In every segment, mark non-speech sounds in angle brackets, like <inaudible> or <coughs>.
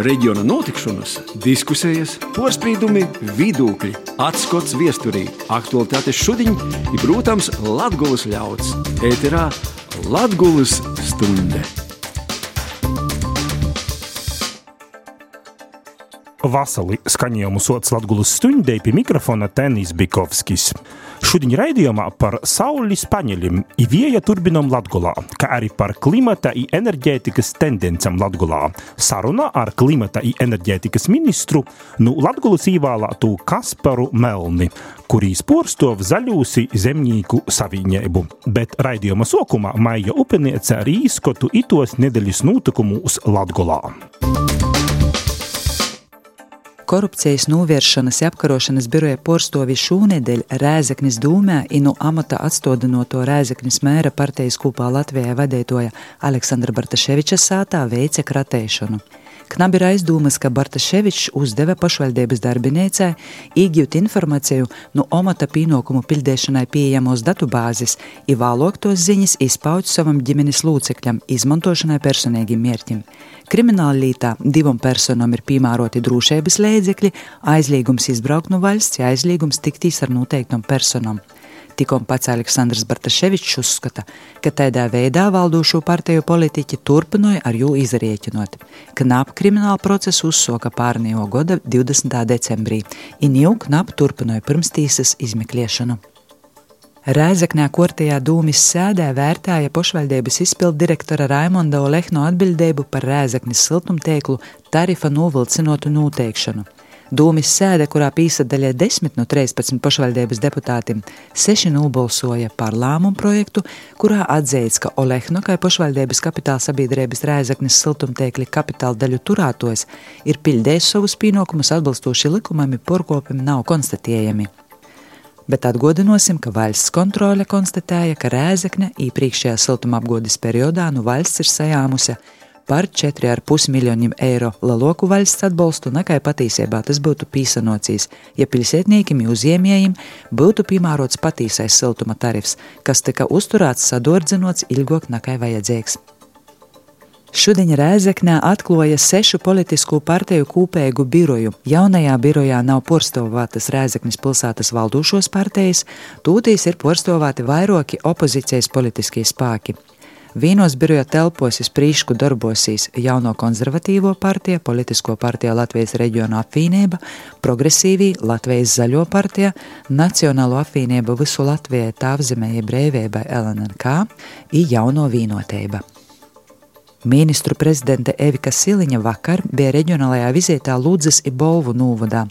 reģiona notikšanas, diskusijas, porcelāna, vidūkļi, atskats viesturī, aktualitātes šodien ir, protams, Latvijas ļauds. Ēterā Latvijas stunde! Vasarī skaņojumu sots Latvijas stundē pie mikrofona Tenis Bikovskis. Šodien raidījumā par saules paneļiem īvieja turbinam Latgulā, kā arī par klimata i enerģētikas tendencam Latgulā. Saruna ar klimata i enerģētikas ministru nu Latgulas īvālātu Kasparu Melni, kurīs porstov zaļūsi zemnīku saviņēbu. Bet raidījuma sokumā Maija Upeniece arī izskotu itos nedēļas notikumus Latgulā. Korupcijas novēršanas i apkarošanas biroja porstovi šūnedēļ Rēzeknis dūmē inu amata atstodinoto Rēzeknis mēra partijas kūpā Latvijā vadētoja Aleksandra Bartaševiča sātā veica kratēšanu. Knabi ir aizdomas, ka Bartaševičs uzdeva pašvaldības darbinīcai iegūt informāciju no omata pienākumu pildīšanai pieejamos datubāzes, i vēlāk tos ziņas izpaut savam ģimenes locekļam, izmantošanai personīgiem mērķim. Krimināla lītā divam personam ir piemēroti drošības līdzekļi, aizliegums izbraukt no valsts, ja aizliegums tiktīs ar noteiktam personam. Tikko pats Aleksandrs Bartaševičs uzskata, ka tādā veidā valdošo partiju politiķi turpināja ar jū izrēķinot. Knap krimināla procesu uzsoka pārnījo gada 20. decembrī, un jau knap turpināja pirmstīsas izmeklēšanu. Rēzaknē kortajā dūmis sēdē vērtēja pašvaldības izpildu direktora Raimonda Olehno atbildību par Rēzaknes siltumtieklu tarifa novilcinotu noteikšanu. Dūmis sēde, kurā pīsadaļai 10 no 13 pašvaldības deputātiem, 6 nobalsoja par lēmumu projektu, kurā atzīts, ka Olehno, kā pašvaldības kapitāla sabiedrības Rēzaknes siltumtiekļa kapitāla daļu turētos, ir pildījis savus pienākumus atbilstoši likumam, porkopim nav konstatējami. Bet atgādināsim, ka valsts kontrole konstatēja, ka Rēzekne iepriekšējā siltumapgādes periodā no nu valsts ir sajāmusi par 4,5 miljoniem eiro lielāku valsts atbalstu nekā patiesībā tas būtu pīsanocīs, ja pilsētniekiem uzņēmējiem būtu piemērots patīsais siltuma tarifs, kas tika uzturēts sadordzinots ilgāk nekā vajadzīgs. Šodien Rēzeknē atklāja sešu politisku partiju kopēju biroju. Jaunajā birojā nav porcelātas Rēzeknes pilsētas valdošos partijas, tūtīs ir porcelāti vairāki opozīcijas politiskie spēki. Vīnos biroja telpos izprīšku darbosīs jauno konservatīvo partiju, politisko partiju Latvijas reģionu apvienība, progresīvī Latvijas zaļo partija, Nacionālo apvienību visu Latvijai tāvzemēja brīvībai LNK un jauno vīnotība. Ministru prezidente Evika Siliņa vakar bija reģionālajā vizītā Lūdzes Ibolvu novadā.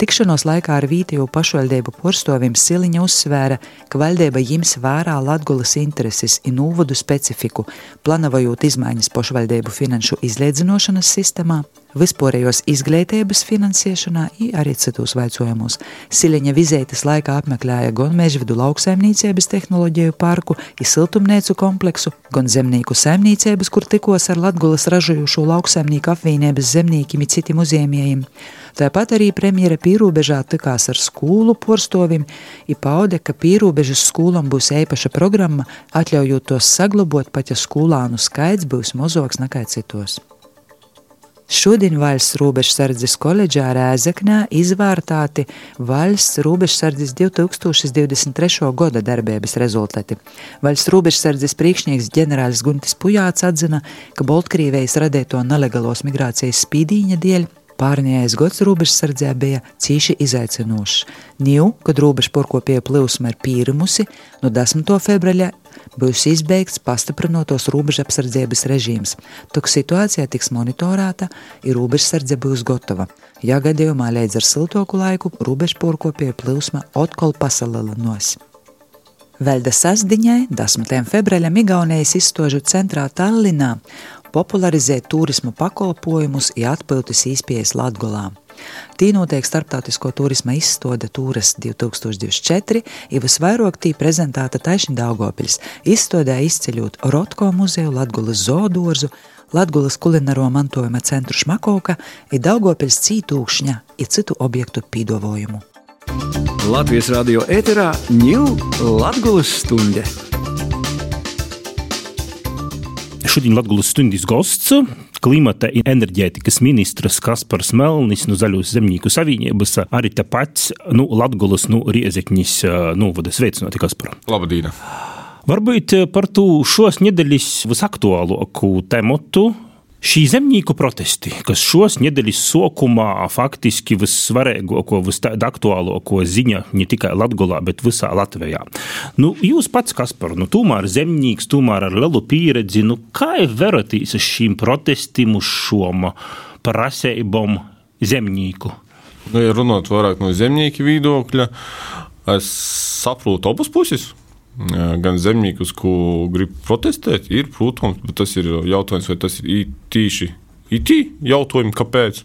Tikšanos laikā ar Vītiju pašvaldību porstovim Siliņa uzsvēra, ka valdība ņems vērā Latgulas intereses un novadu specifiku, planavojot izmaiņas pašvaldību finanšu izliedzinošanas sistēmā, vispārējos izglītības finansēšanā, arī citos jautājumos. Sileņa vizītes laikā apmeklēja gan mežvidu lauksaimniecības tehnoloģiju parku, siltumnīcu kompleksu, gan zemnieku saimniecības, kur tikos ar Latgulas ražojošo lauksaimnieku apvienības zemniekiem un citiem uzņēmējiem. Tāpat arī premjera pīrūbežā tikās ar skolu porstovim, ir paude, ka pīrūbežas skolam būs īpaša programma, atļaujot tos saglabāt, pat ja skolānu skaits būs mazāks nekā citos. Šodien valsts robežsardzes koledžā Rēzeknē izvērtāti valsts robežsardzes 2023. gada darbības rezultāti. Valsts robežsardzes priekšnieks ģenerālis Guntis Pujāts atzina, ka Baltkrievijas radīto nelegālos migrācijas spīdīņa dēļ Pārējais gads robežsardzē bija cīši izaicinošs. Ņū, kad robežu porkopēja plūsma ir pīrimusi, no 10. februāra būs izbeigts pastiprinotos robežapsardzības režīms. Tok situācija tiks monitorēta, ir robežsardze būs gatava. Ja gadījumā līdz ar siltoku laiku robežu porkopēja plūsma atkal pasalalinos. Vēl sasdiņai, 10. februārim, Igaunijas izstožu centrā Tallinā popularizēt turismu pakalpojumus, ja atpūtas īspējas Latgolā. Tī notiek starptautisko turisma izstāde Tūras 2024, ir visvairāk tī prezentēta taisni Daugopils, izstādē izceļot Rotko muzeju, Latgulas zoodorzu, Latgulas kulinaro mantojuma centru Šmakovka, ir Daugopils cītūkšņa, ir citu objektu pīdovojumu. Latvijas radio ēterā ņūl Latgulas stunde. Šodien Latvijas stundas gosts klimata un enerģētikas ministrs Kaspars Melnis no Zaļos zemnieku savienības, arī tāpat nu, Latvijas nu, riezekņas novada sveicināti Kasparu. Labdien! Varbūt par to šos nedēļas visaktuālāko tematu Šī zemnieku protesti, kas šos nedēļas sākumā faktiski vissvarīgāko, visaktuālāko ziņa ne tikai Latvijā, bet visā Latvijā. Nu, jūs pats, Kaspar, nu, tomēr zemnieks, tomēr ar lielu pieredzi, nu, kā veroties uz šīm protestiem, uz šom prasībām zemnieku? Nu, ja runāt vairāk no zemnieku viedokļa, es saprotu abas puses gan zemniekus, ko grib protestēt, ir, protams, bet tas ir jautājums, vai tas ir tīši IT jautājumi, kāpēc.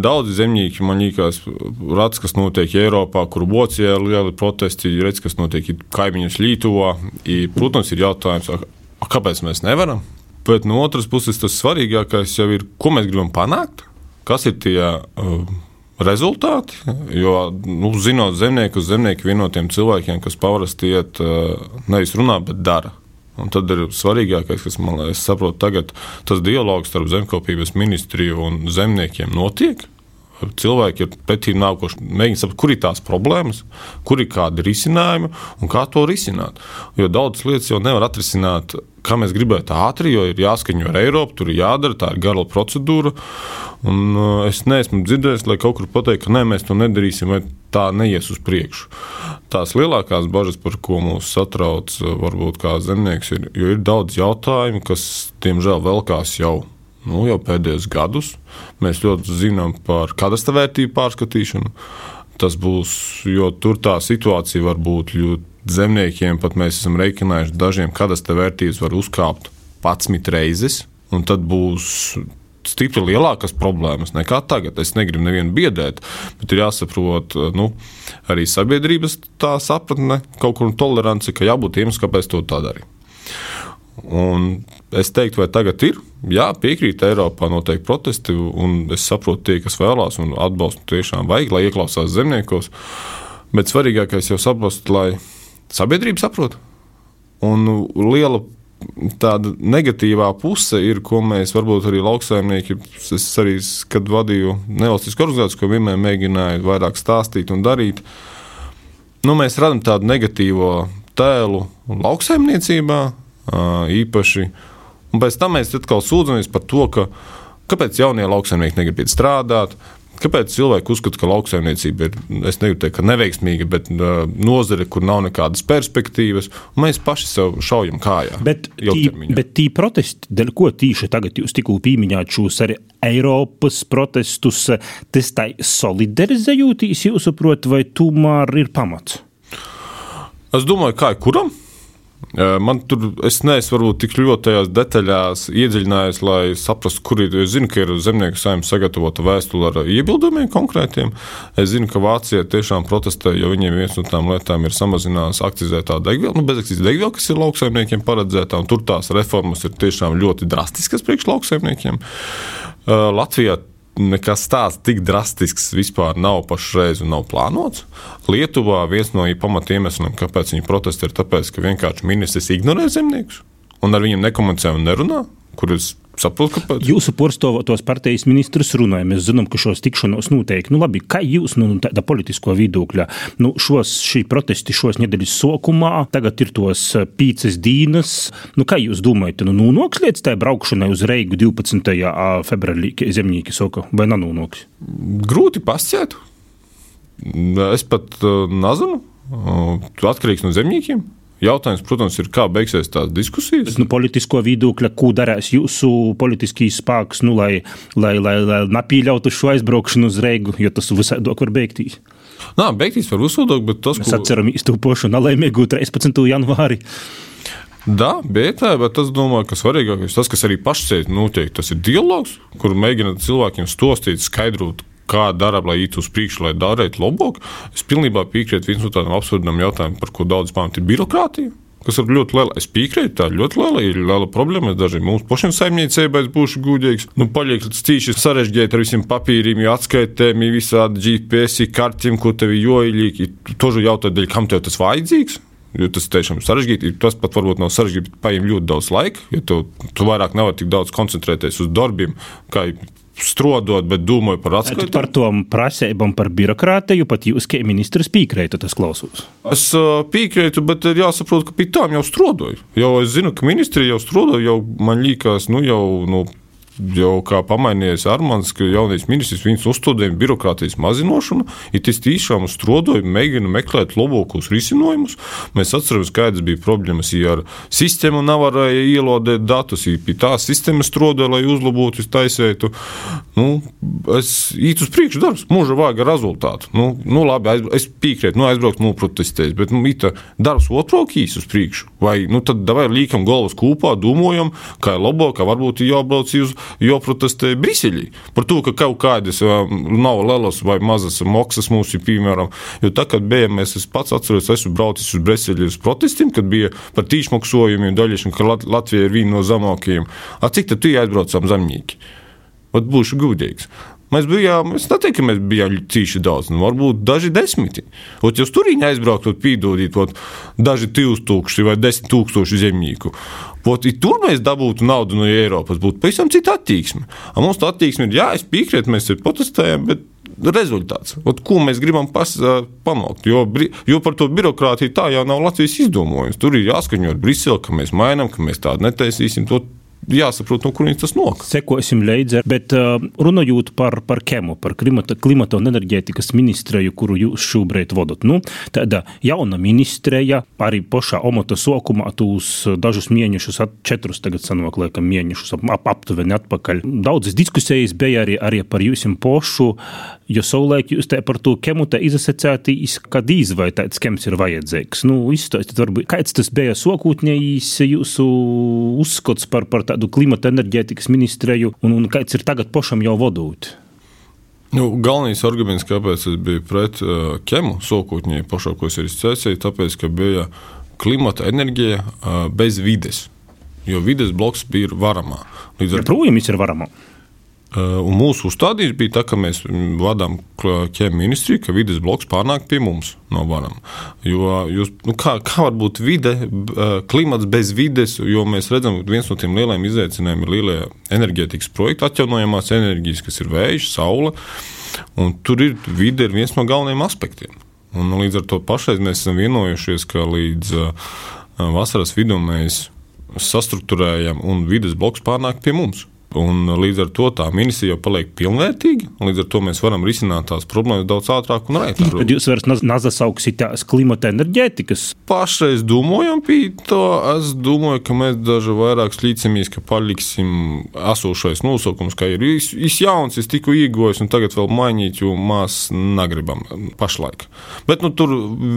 Daudzi zemnieki man liekas, redz, kas notiek Eiropā, kur Vācijā ir lieli protesti, redz, kas notiek kaimiņos Lietuvā. Protams, ir jautājums, kāpēc mēs nevaram. Bet no otras puses, tas svarīgākais jau ir, ko mēs gribam panākt, kas ir tie uh, rezultāti. Jo, nu, zinot zemnieku, zemnieku vienotiem cilvēkiem, kas parasti iet nevis runā, bet dara. Un tad ir svarīgākais, kas man liekas, saprot, tagad tas dialogs starp zemkopības ministriju un zemniekiem notiek. Cilvēki ir pretī nākoši, mēģina saprast, kur ir tās problēmas, kur ir kādi risinājumi un kā to risināt. Jo daudzas lietas jau nevar atrisināt kā mēs gribētu ātri, jo ir jāskaņo ar Eiropu, tur ir jādara, tā ir gara procedūra. Un, uh, es neesmu dzirdējis, lai kaut kur pateiktu, ka nē, mēs to nedarīsim, vai tā neies uz priekšu. Tās lielākās bažas, par ko mūs satrauc, uh, varbūt kā zemnieks, ir, jo ir daudz jautājumu, kas, diemžēl, velkās jau. Nu, jau pēdējos gados mēs ļoti zinām par kadastra vērtību pārskatīšanu. Tas būs, jo tur tā situācija var būt ļoti zemniekiem pat mēs esam reiķinājuši, dažiem kadastra vērtības var uzkāpt 11 reizes, un tad būs stipri lielākas problēmas nekā tagad. Es negribu nevienu biedēt, bet ir jāsaprot nu, arī sabiedrības tā sapratne, kaut kur tolerance, ka jābūt iemesliem, kāpēc to tā darīt. Un es teiktu, vai tagad ir? Jā, piekrīt, Eiropā notiek protesti, un es saprotu, tie, kas vēlās un atbalstu, tiešām vajag, lai ieklausās zemniekos. Bet svarīgākais jau saprast, lai sabiedrība saprot. Un liela tāda negatīvā puse ir, ko mēs varbūt arī lauksaimnieki, es arī, kad vadīju nevalstisku organizāciju, ko vienmēr mēģināju vairāk stāstīt un darīt, nu, mēs redzam tādu negatīvo tēlu lauksaimniecībā īpaši. Un pēc tam mēs atkal sūdzamies par to, ka kāpēc jaunie lauksaimnieki negrib strādāt, Kāpēc cilvēki uzskata, ka lauksaimniecība ir, es negribu teikt, neveiksmīga, bet uh, nozare, kur nav nekādas perspektīvas, un mēs paši sev šaujam kājā? Bet, tī protesti, dēļ ko tīši tagad jūs tikko pieminējāt šos arī Eiropas protestus, tas tā solidarizējūtīs, jūsuprot, vai tomēr ir pamats? Es domāju, kā kuram? Man tur es neesmu varbūt tik ļoti tajās detaļās iedziļinājies, lai saprastu, kur ir. Es zinu, ka ir zemnieku saimnes sagatavota vēstule ar iebildumiem konkrētiem. Es zinu, ka Vācija tiešām protestē, jo viņiem viens no tām lietām ir samazinās akcizētā degviela, nu, bezakcijas degviela, kas ir lauksaimniekiem paredzēta, un tur tās reformas ir tiešām ļoti drastiskas priekš lauksaimniekiem. Latvijā nekas tāds tik drastisks vispār nav pašreiz un nav plānots. Lietuvā viens no pamatiemesliem, kāpēc viņi protestē, ir tas, ka vienkārši ministrs ignorē zemniekus un ar viņiem nekomunicē un nerunā, kurus Saprotu, kāpēc. Jūsu porstovotos partijas ministrs runāja, mēs zinām, ka šos tikšanos noteikti. Nu, labi, kā jūs nu, tāda politisko viedokļa, nu, šos, šī protesti šos nedēļas sokumā, tagad ir tos eh, pīces dīnas, nu, kā jūs domājat, nu, nonāks līdz tai braukšanai uz Reigu 12. februārī zemnieki soka, vai nenonāks? Grūti pasciet. Es pat uh, nezinu. Uh, atkarīgs no zemniekiem. Jautājums, protams, ir, kā beigsies tās diskusijas. Nu, politisko viedokļa, ko darīs jūsu politiskais spēks, nu, lai, lai, lai, lai nepieļautu šo aizbraukšanu uz Reigu, jo tas visādāk var beigties. Nā, beigties var visādāk, bet tas, Mēs ko... atceramies to pošu nelaimīgu 13. janvāri. Da, bet, bet es domāju, ka svarīgākais tas, kas arī pašceļ notiek, tas ir dialogs, kur mēģina cilvēkiem stostīt, skaidrot, kā dara, lai iet uz priekšu, lai darītu labāk. Es pilnībā piekrītu viens no tādiem absurdiem jautājumiem, par ko daudz pamatu ir birokrātija. Kas ir ļoti liela. Es piekrītu, tā ir ļoti liela, ir liela problēma. Dažiem mums pašiem saimniecībai būšu gudīgs. Nu, paliek cīši sarežģīti ar visiem papīriem, atskaitēm, visādi GPS kartiem, ko tev joilīgi. Tožu jautāt, kam tev tas vajadzīgs? jo tas tiešām ir sarežģīti. Tas pat varbūt nav sarežģīti, bet paņem ļoti daudz laika, jo tu, tu vairāk nevari tik daudz koncentrēties uz darbiem, kā strodot, bet domāju par atskaitību. Par to prasībām, par birokrātiju, pat jūs, kā ministrs, piekrītat, tas klausos. Es uh, piekrītu, bet ir jāsaprot, ka pie tām jau strodoju. Jau es zinu, ka ministri jau strodoju, jau man liekas, nu jau. Nu, jau kā pamainījies Armāns, ka jaunais ministrs viņas uzstādījuma birokrātijas mazināšanu, ir tas tiešām uzstrodoja, mēģina meklēt labākos risinājumus. Mēs atceramies, kādas bija problēmas, ja ar sistēmu nevarēja ielādēt datus, ja pie tā sistēmas strodoja, lai uzlabotu, taisētu. Nu, es īstu uz priekšu darbs, mūža vajag rezultātu. Nu, nu labi, aiz, es piekrītu, nu aizbraukt, nu protestēt, bet nu, īta darbs otrāk īs uz priekšu. Vai nu tad davai liekam galvas kūpā, domājam, kā ir labāk, ka varbūt jābrauc uz joprotestē Briselī par to, ka kaut kādas nav lielas vai mazas maksas mums ir piemēram. Jo tā, kad bijām, es pats atceros, esmu braucis uz Briselī uz protestiem, kad bija par tīšmaksājumiem, daļiešana, ka Latvija ir viena no zemākajiem. A cik tad tu aizbraucam zemnieki? Ot būšu gudīgs. Mēs bijām, es neteiktu, ka mēs bijām cīši daudz, nu, varbūt daži desmiti. Ot, ja tur viņi aizbrauktu, pīdodīt, daži tūkstoši vai desmit tūkstoši zemnieku. Ot, ja tur mēs dabūtu naudu no Eiropas, būtu pavisam cita attieksme. A mums tā attieksme ir, jā, es piekrītu, mēs protestējam, bet rezultāts, Ot, ko mēs gribam pas, panākt. Jo, jo par to birokrātiju tā jau nav Latvijas izdomojums. Tur ir jāskaņo ar Briseli, ka mēs mainām, ka mēs tādu netaisīsim. To jāsaprot, no kurienes tas nāk. Sekosim līdzi, bet uh, runājot par, par KEMU, par klimata, klimata un enerģētikas ministriju, kuru jūs šobrīd vadat. Nu, tāda jauna ministrija arī pašā omata sokumā tūs dažus mēnešus, četrus tagad sanāk, laikam, mēnešus ap, ap, aptuveni atpakaļ. Daudzas diskusijas bija arī, arī par jūsim pošu, jo savulaik jūs te par to KEMU te izasacētīs, kad izvai tāds kems ir vajadzīgs. Nu, izstāstiet varbūt, kāds tas bija sokūtņējīs jūsu uzskats par, par tā tādu klimata enerģētikas ministriju, un, un kāds ir tagad pašam jau vadūt? Nu, galvenais arguments, kāpēc es biju pret uh, ķemu sokūtņi pašā, ko es arī cēsīju, tāpēc, ka bija klimata enerģija uh, bez vides, jo vides bloks bija varamā. Līdz ar to ja, ir varamā. Uh, un mūsu uzstādījums bija tā, ka mēs vadām ķēmu ministriju, ka vidas bloks pārnāk pie mums no varam. Jo jūs, nu kā, kā var būt vide, uh, klimats bez vides, jo mēs redzam, ka viens no tiem lielajiem izaicinājumiem ir lielie enerģētikas projekti, atjaunojamās enerģijas, kas ir vējš, saule. Tur ir vide ir viens no galvenajiem aspektiem. Un, līdz ar to pašreiz mēs esam vienojušies, ka līdz uh, vasaras vidum mēs sastruktūrējam un vidas bloks pārnāk pie mums. Un līdz ar to tā ministrija jau paliek pilnvērtīga. Līdz ar to mēs varam risināt tās problēmas daudz ātrāk un raitāk. Bet jūs vairs nesauksiet tās klimata enerģētikas? Pašreiz domājam pie to. Es domāju, ka mēs daži vairāk slīcamies, ka paliksim esošais nosaukums, ka ir īsi jauns, es tikko iegojis un tagad vēl mainīt, jo mēs negribam pašlaik. Bet nu, tur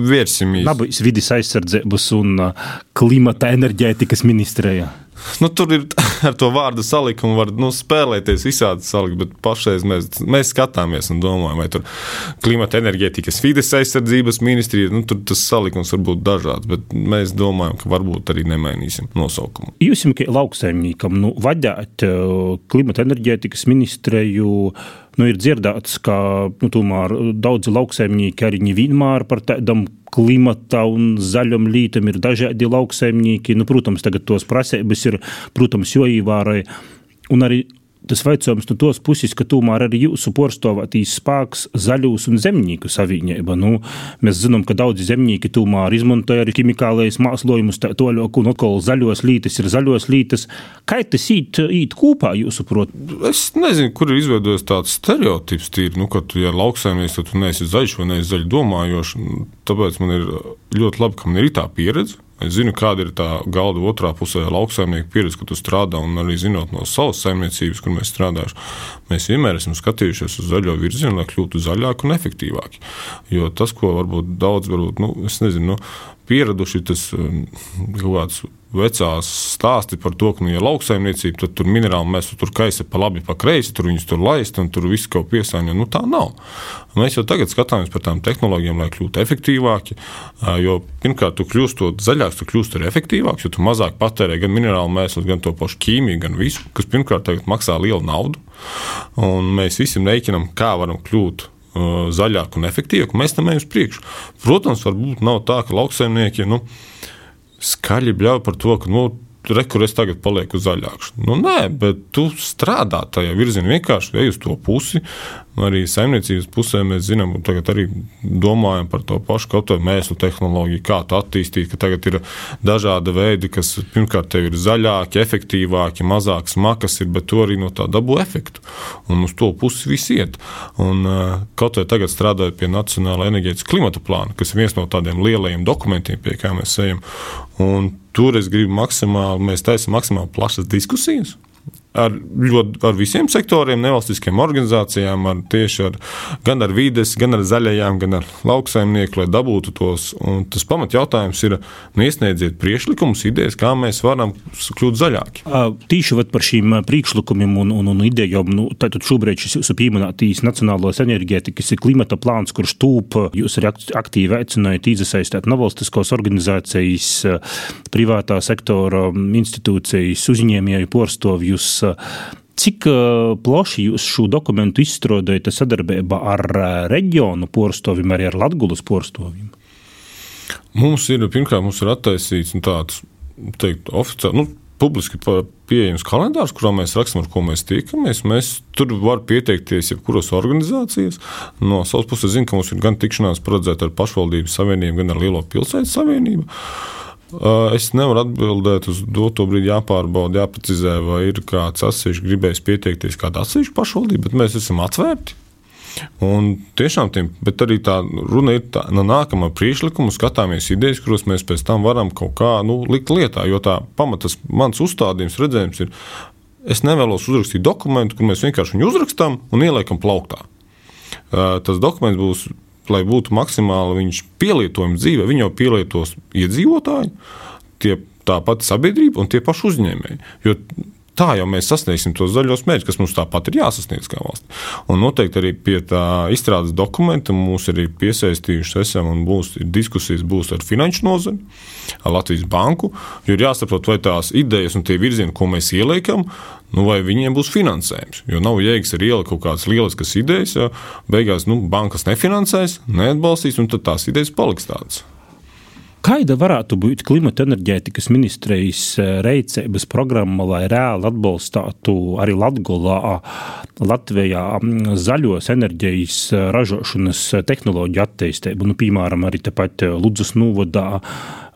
vērsimies. Labas vidas aizsardzības un uh, klimata enerģētikas ministrijā. Nu, tur ir <laughs> ar to vārdu salikumu, var nu, spēlēties visādi salikt, bet pašreiz mēs, mēs skatāmies un domājam, vai tur klimata enerģētikas vides aizsardzības ministrija, nu, tur tas salikums var būt dažāds, bet mēs domājam, ka varbūt arī nemainīsim nosaukumu. Jūs kā lauksaimniekam nu, vadāt uh, klimata enerģētikas ministriju. Nu, ir dzirdēts, ka nu, tomēr daudzi lauksaimnieki arī nevienmēr par tādām klimata un zaļam lītam ir dažādi lauksaimnieki. Nu, protams, tagad tos prasības ir, protams, joīvārai. Un arī tas jautājums no tos puses, ka tomēr arī jūsu porcelānijas spēks zaļus un zemnieku savienība. Nu, mēs zinām, ka daudzi zemnieki tomēr izmantoja arī ķimikālais mākslojumus, tā toļok, un atkal zaļos lītes ir zaļos lītes. Kā tas īt, īt kopā, jūsuprāt? Es nezinu, kur ir izveidojies tāds stereotips, tīri, nu, ka, ja lauksaimnieks, tad tu neesi zaļš vai neesi zaļš domājošs. Tāpēc man ir ļoti labi, ka man ir tā pieredze Es zinu, kāda ir tā galda otrā pusē lauksaimnieka pieredze, kad tu strādā, un arī zinot no savas saimniecības, kur mēs strādājam. Mēs vienmēr esam skatījušies uz zaļo virzienu, lai kļūtu zaļāki un efektīvāki. Jo tas, ko varbūt daudz, varbūt, nu, nezinu, nu, pieraduši, tas um, kaut kāds vecās stāsti par to, ka, nu, ja lauksaimniecība, tad tur minerāli mēs tur kaisa pa labi, pa kreisi, tur viņus tur laist un tur viss kaut piesāņo. Nu, tā nav. Mēs jau tagad skatāmies par tām tehnoloģijām, lai kļūtu efektīvāki. Jo pirmkārt, tu kļūstot zaļāks, tu kļūsi arī efektīvāks, jo tu mazāk patērē gan minerālu mēslus, gan to pašu ķīmiju, gan visu, kas pirmkārt maksā lielu naudu. Un mēs visi mēģinām, kā varam kļūt zaļāku un efektīvāku, mēs tam ejam uz priekšu. Protams, varbūt nav tā, ka lauksaimnieki nu, skaļi bļauj par to, ka nu, re, kur es tagad palieku zaļāks. Nu, nē, bet tu strādā tajā virzienā, vienkārši ej uz to pusi. Arī saimniecības pusē mēs zinām, un tagad arī domājam par to pašu kaut kādu mēslu tehnoloģiju, kā to attīstīt. Tagad ir dažādi veidi, kas pirmkārt ir zaļāki, efektīvāki, mazāk smagas, ir, bet to arī no tā dabū efektu. Un uz to pusi viss iet. Un, kaut vai tagad strādājot pie Nacionālā enerģētikas klimata plāna, kas ir viens no tādiem lielajiem dokumentiem, pie kā mēs ejam. Un tur es gribu maksimāli, mēs taisām maksimāli plašas diskusijas ar, ļoti, ar visiem sektoriem, nevalstiskiem organizācijām, ar tieši ar, gan ar vides, gan ar zaļajām, gan ar lauksaimnieku, lai dabūtu tos. Un tas pamatjautājums ir, nu, iesniedziet priekšlikumus, idejas, kā mēs varam kļūt zaļāki. Tīši par šīm priekšlikumiem un, un, un idejām, nu, tad šobrīd šis jūsu pieminētīs Nacionālās enerģētikas ir klimata plāns, kurš tūp, jūs arī aktīvi aicinājāt iesaistīt nevalstiskos organizācijas, privātā sektora institūcijas, uzņēmēju porstovjus, Cik plaši jūs šo dokumentu izstrādājat sadarbībā ar reģionu porstoviem, arī ar Latvijas porstoviem? Mums ir pirmkārt mums ir attaisīts nu, tāds teikt, oficiāli. Nu, Publiski pieejams kalendārs, kurā mēs rakstām, ar ko mēs tiekamies. Mēs tur varam pieteikties jebkuras organizācijas. No savas puses, zinu, ka mums ir gan tikšanās paredzēta ar pašvaldības savienību, gan ar Lielo pilsētu savienību. Uh, Es nevaru atbildēt uz doto brīdi, jāpārbauda, jāprecizē, vai ir kāds atsevišķi gribējis pieteikties kāda atsevišķa pašvaldība, bet mēs esam atvērti. Un tiešām, tiem, bet arī tā runa ir tā, no nākamā priekšlikuma, skatāmies idejas, kuras mēs pēc tam varam kaut kā nu, likt lietā. Jo tā pamatas, mans uzstādījums, redzējums ir, es nevēlos uzrakstīt dokumentu, kur mēs vienkārši viņu uzrakstām un ieliekam plauktā. Tas dokuments būs lai būtu maksimāli viņš pielietojams dzīvē, viņu jau pielietos iedzīvotāji, tie tā pati sabiedrība un tie paši uzņēmēji. Jo tā jau mēs sasniegsim tos zaļos mērķus, kas mums tāpat ir jāsasniedz kā valsts. Un noteikti arī pie tā izstrādes dokumenta mūs arī piesaistījuši esam un būs diskusijas būs ar finanšu nozari, ar Latvijas banku, jo ir jāsaprot, vai tās idejas un tie virzieni, ko mēs ieliekam, nu, vai viņiem būs finansējums. Jo nav jēgas arī ielikt kaut kādas lieliskas idejas, ja beigās nu, bankas nefinansēs, neatbalstīs, un tad tās idejas paliks tādas. Kāda varētu būt klimata enerģētikas ministrijas eh, reizes programma, lai reāli atbalstītu arī Latvijā, Latvijā zaļos enerģijas eh, ražošanas tehnoloģiju attīstību? Nu, piemēram, arī tepat Ludus Novadā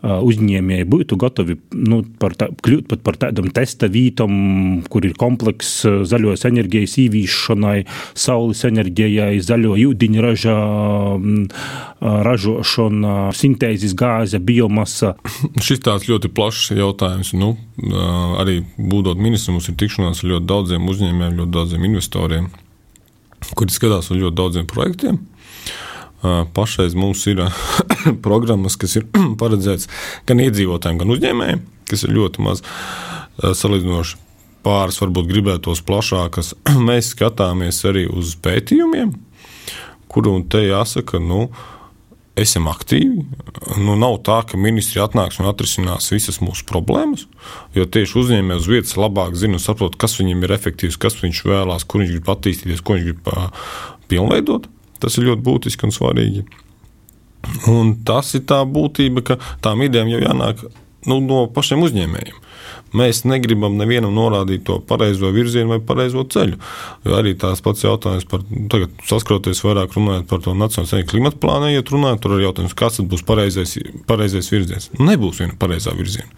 uzņēmēji būtu gatavi nu, par tā, kļūt pat par tādam testa vītam, kur ir komplekss zaļos enerģijas īvīšanai, saules enerģijai, zaļo ūdeņraža ražošana, sintēzes gāze, biomasa. <laughs> Šis tāds ļoti plašs jautājums. Nu, arī būdot ministrs, mums ir tikšanās ar ļoti daudziem uzņēmējiem, ļoti daudziem investoriem, kuri skatās uz ļoti daudziem projektiem. Pašreiz mums ir <coughs> programmas, kas ir <coughs> paredzētas gan iedzīvotājiem, gan uzņēmējiem, kas ir ļoti maz salīdzinoši. Pāris varbūt gribētos plašākas. <coughs> Mēs skatāmies arī uz pētījumiem, kuru te jāsaka, nu, esam aktīvi. Nu, nav tā, ka ministri atnāks un atrisinās visas mūsu problēmas, jo tieši uzņēmējs uz vietas labāk zina un saprot, kas viņam ir efektīvs, kas viņš vēlās, kur viņš grib attīstīties, ko viņš grib pilnveidot. Tas ir ļoti būtiski un svarīgi. Un tas ir tā būtība, ka tām idejām jau jānāk nu, no pašiem uzņēmējiem. Mēs negribam nevienam norādīt to pareizo virzienu vai pareizo ceļu. Jo arī tās pats jautājums par, tagad saskroties vairāk runājot par to nacionālo klimatu plānu, ja runājot, tur ir jautājums, kas tad būs pareizais, pareizais virziens. Nebūs viena pareizā virziena.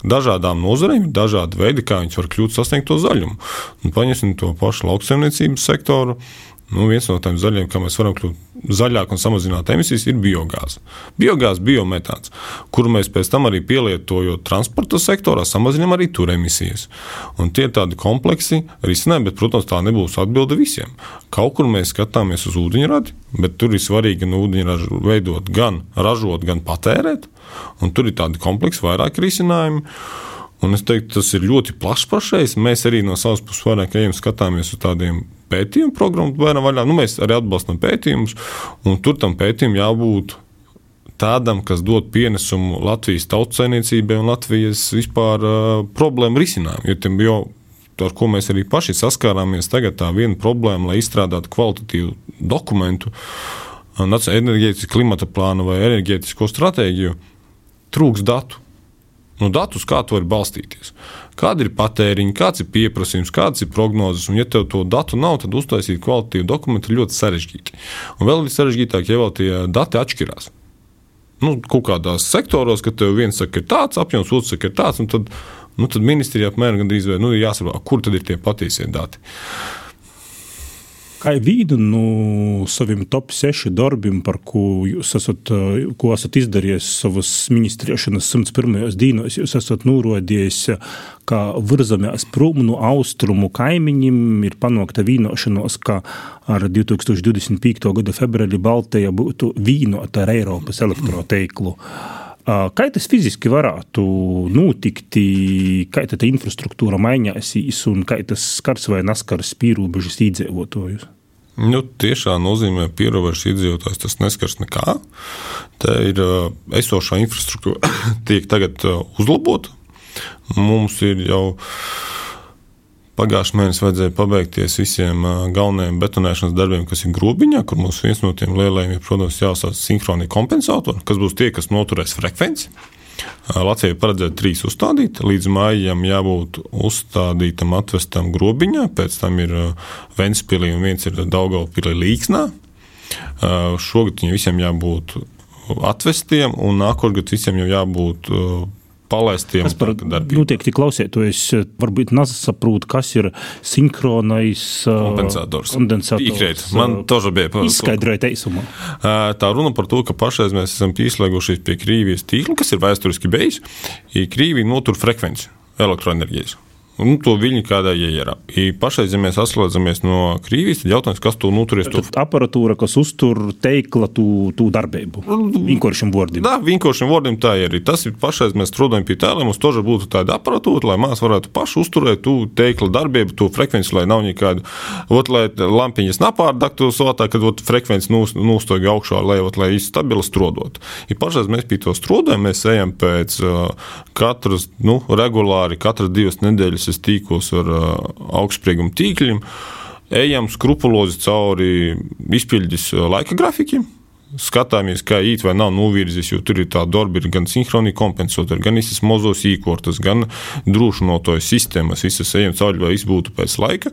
Dažādām nozarēm ir dažādi veidi, kā viņi var kļūt sasniegt to zaļumu. Un paņemsim to pašu lauksaimniecības sektoru. Nu, viens no tiem zaļiem, kā mēs varam kļūt zaļāk un samazināt emisijas, ir biogāze. Biogāze, biometāns, kuru mēs pēc tam arī pielietojot transporta sektorā, samazinām arī tur emisijas. Un tie ir tādi kompleksi risinājumi, bet, protams, tā nebūs atbilde visiem. Kaut kur mēs skatāmies uz ūdeņradi, bet tur ir svarīgi no ūdeņraža veidot gan ražot, gan patērēt. Un tur ir tādi kompleksi, vairāki risinājumi. Un es teiktu, tas ir ļoti plašs pašreiz. Mēs arī no savas puses vairāk ejam, skatāmies uz tādiem pētījumu programmu bērnu vaļā. Nu, mēs arī atbalstam pētījumus, un tur tam pētījumam jābūt tādam, kas dod pienesumu Latvijas tautssainiecībai un Latvijas vispār uh, problēmu risinājumu. Jo, jo ar ko mēs arī paši saskārāmies, tagad tā viena problēma, lai izstrādātu kvalitatīvu dokumentu, enerģētikas klimata plānu vai enerģētisko stratēģiju, trūks datu. Nu, datus, kā tu vari balstīties. Kāda ir patēriņa, kāds ir pieprasījums, kādas ir prognozes. Un, ja tev to datu nav, tad uztaisīt kvalitīvu dokumentu ir ļoti sarežģīti. Un vēl ir sarežģītāk, ja vēl tie dati atšķirās. Nu, kaut kādās sektoros, kad tev viens saka, ir tāds apjoms, otrs saka, ir tāds, un tad, nu, tad ministrijā apmēram gandrīz vai nu, jāsaprot, kur tad ir tie patiesie dati. Kā vīdu no saviem top 6 darbiem, par ko jūs esat, ko esat izdarījis savas ministriešanas 101. dienos, jūs esat norādījis, ka virzamies prom no austrumu kaimiņiem ir panākta vienošanos, ka ar 2025. gada februāri Baltija būtu vienota ar Eiropas elektroteiklu. Kā tas fiziski varētu notikt, kā tā infrastruktūra mainīsies un kā tas skars vai neskars pierobežas iedzīvotājus? Nu, tiešā nozīmē, pierobežas iedzīvotājs tas neskars nekā. Tā ir esošā infrastruktūra, <coughs> tiek tagad uzlabota. Mums ir jau Pagājušajā mēnesī vajadzēja pabeigties visiem galvenajiem betonēšanas darbiem, kas ir grobiņā, kur mums viens no tiem lielajiem ir, protams, jāsauc sinhronie kompensatori, kas būs tie, kas noturēs frekvenci. Latvijai paredzēta trīs uzstādīt. Līdz maijam jābūt uzstādītam, atvestam grobiņā, pēc tam ir Ventspīlī un viens ir Daugaupīlī līksnā. Šogad viņiem visiem jābūt atvestiem, un nākamgad visiem jau jābūt palaistiem. Kas par noteikti klausētojus varbūt nesaprot, kas ir sinhronais kompensators. kompensators. Man toža bija par Izskaidrojiet eisumā. Tā runa par to, ka pašreiz mēs esam pieslēgušies pie Krīvijas tīkla, kas ir vēsturiski bijis. Krīvija notur frekvenci elektroenerģijas un to viņi kādai ieierā. Pašreiz, ja mēs atslēdzamies no Krievijas, tad jautājums, kas to noturēs? To... Aparatūra, kas uztur teikla tu, tu darbību. Vienkāršiem vārdiem. Jā, vienkāršiem vārdiem tā ir. Tas ir pašreiz mēs strādājam pie tā, lai mums toža būtu tāda aparatūra, lai mēs varētu paši uzturēt tu teikla darbību, to frekvenci, lai nav nekādu, ot, lai lampiņas nepārdaktu sotā, kad ot, frekvenci nūstoja augšā, lai, ot, lai stabili strodot. Ja pašreiz mēs pie to strādājam, mēs ejam pēc uh, katras, nu, regulāri, katras divas nedēļas es tīklos ar augstsprieguma tīkļiem, ejam skrupulozi cauri izpildes laika grafikiem. Skatāmies, kā īt vai nav novirzis, jo tur ir tā darba, ir gan sinhroni kompensatori, gan visas mozos īkortas, gan drošinotojas sistēmas, visas ejam cauri, lai viss būtu pēc laika.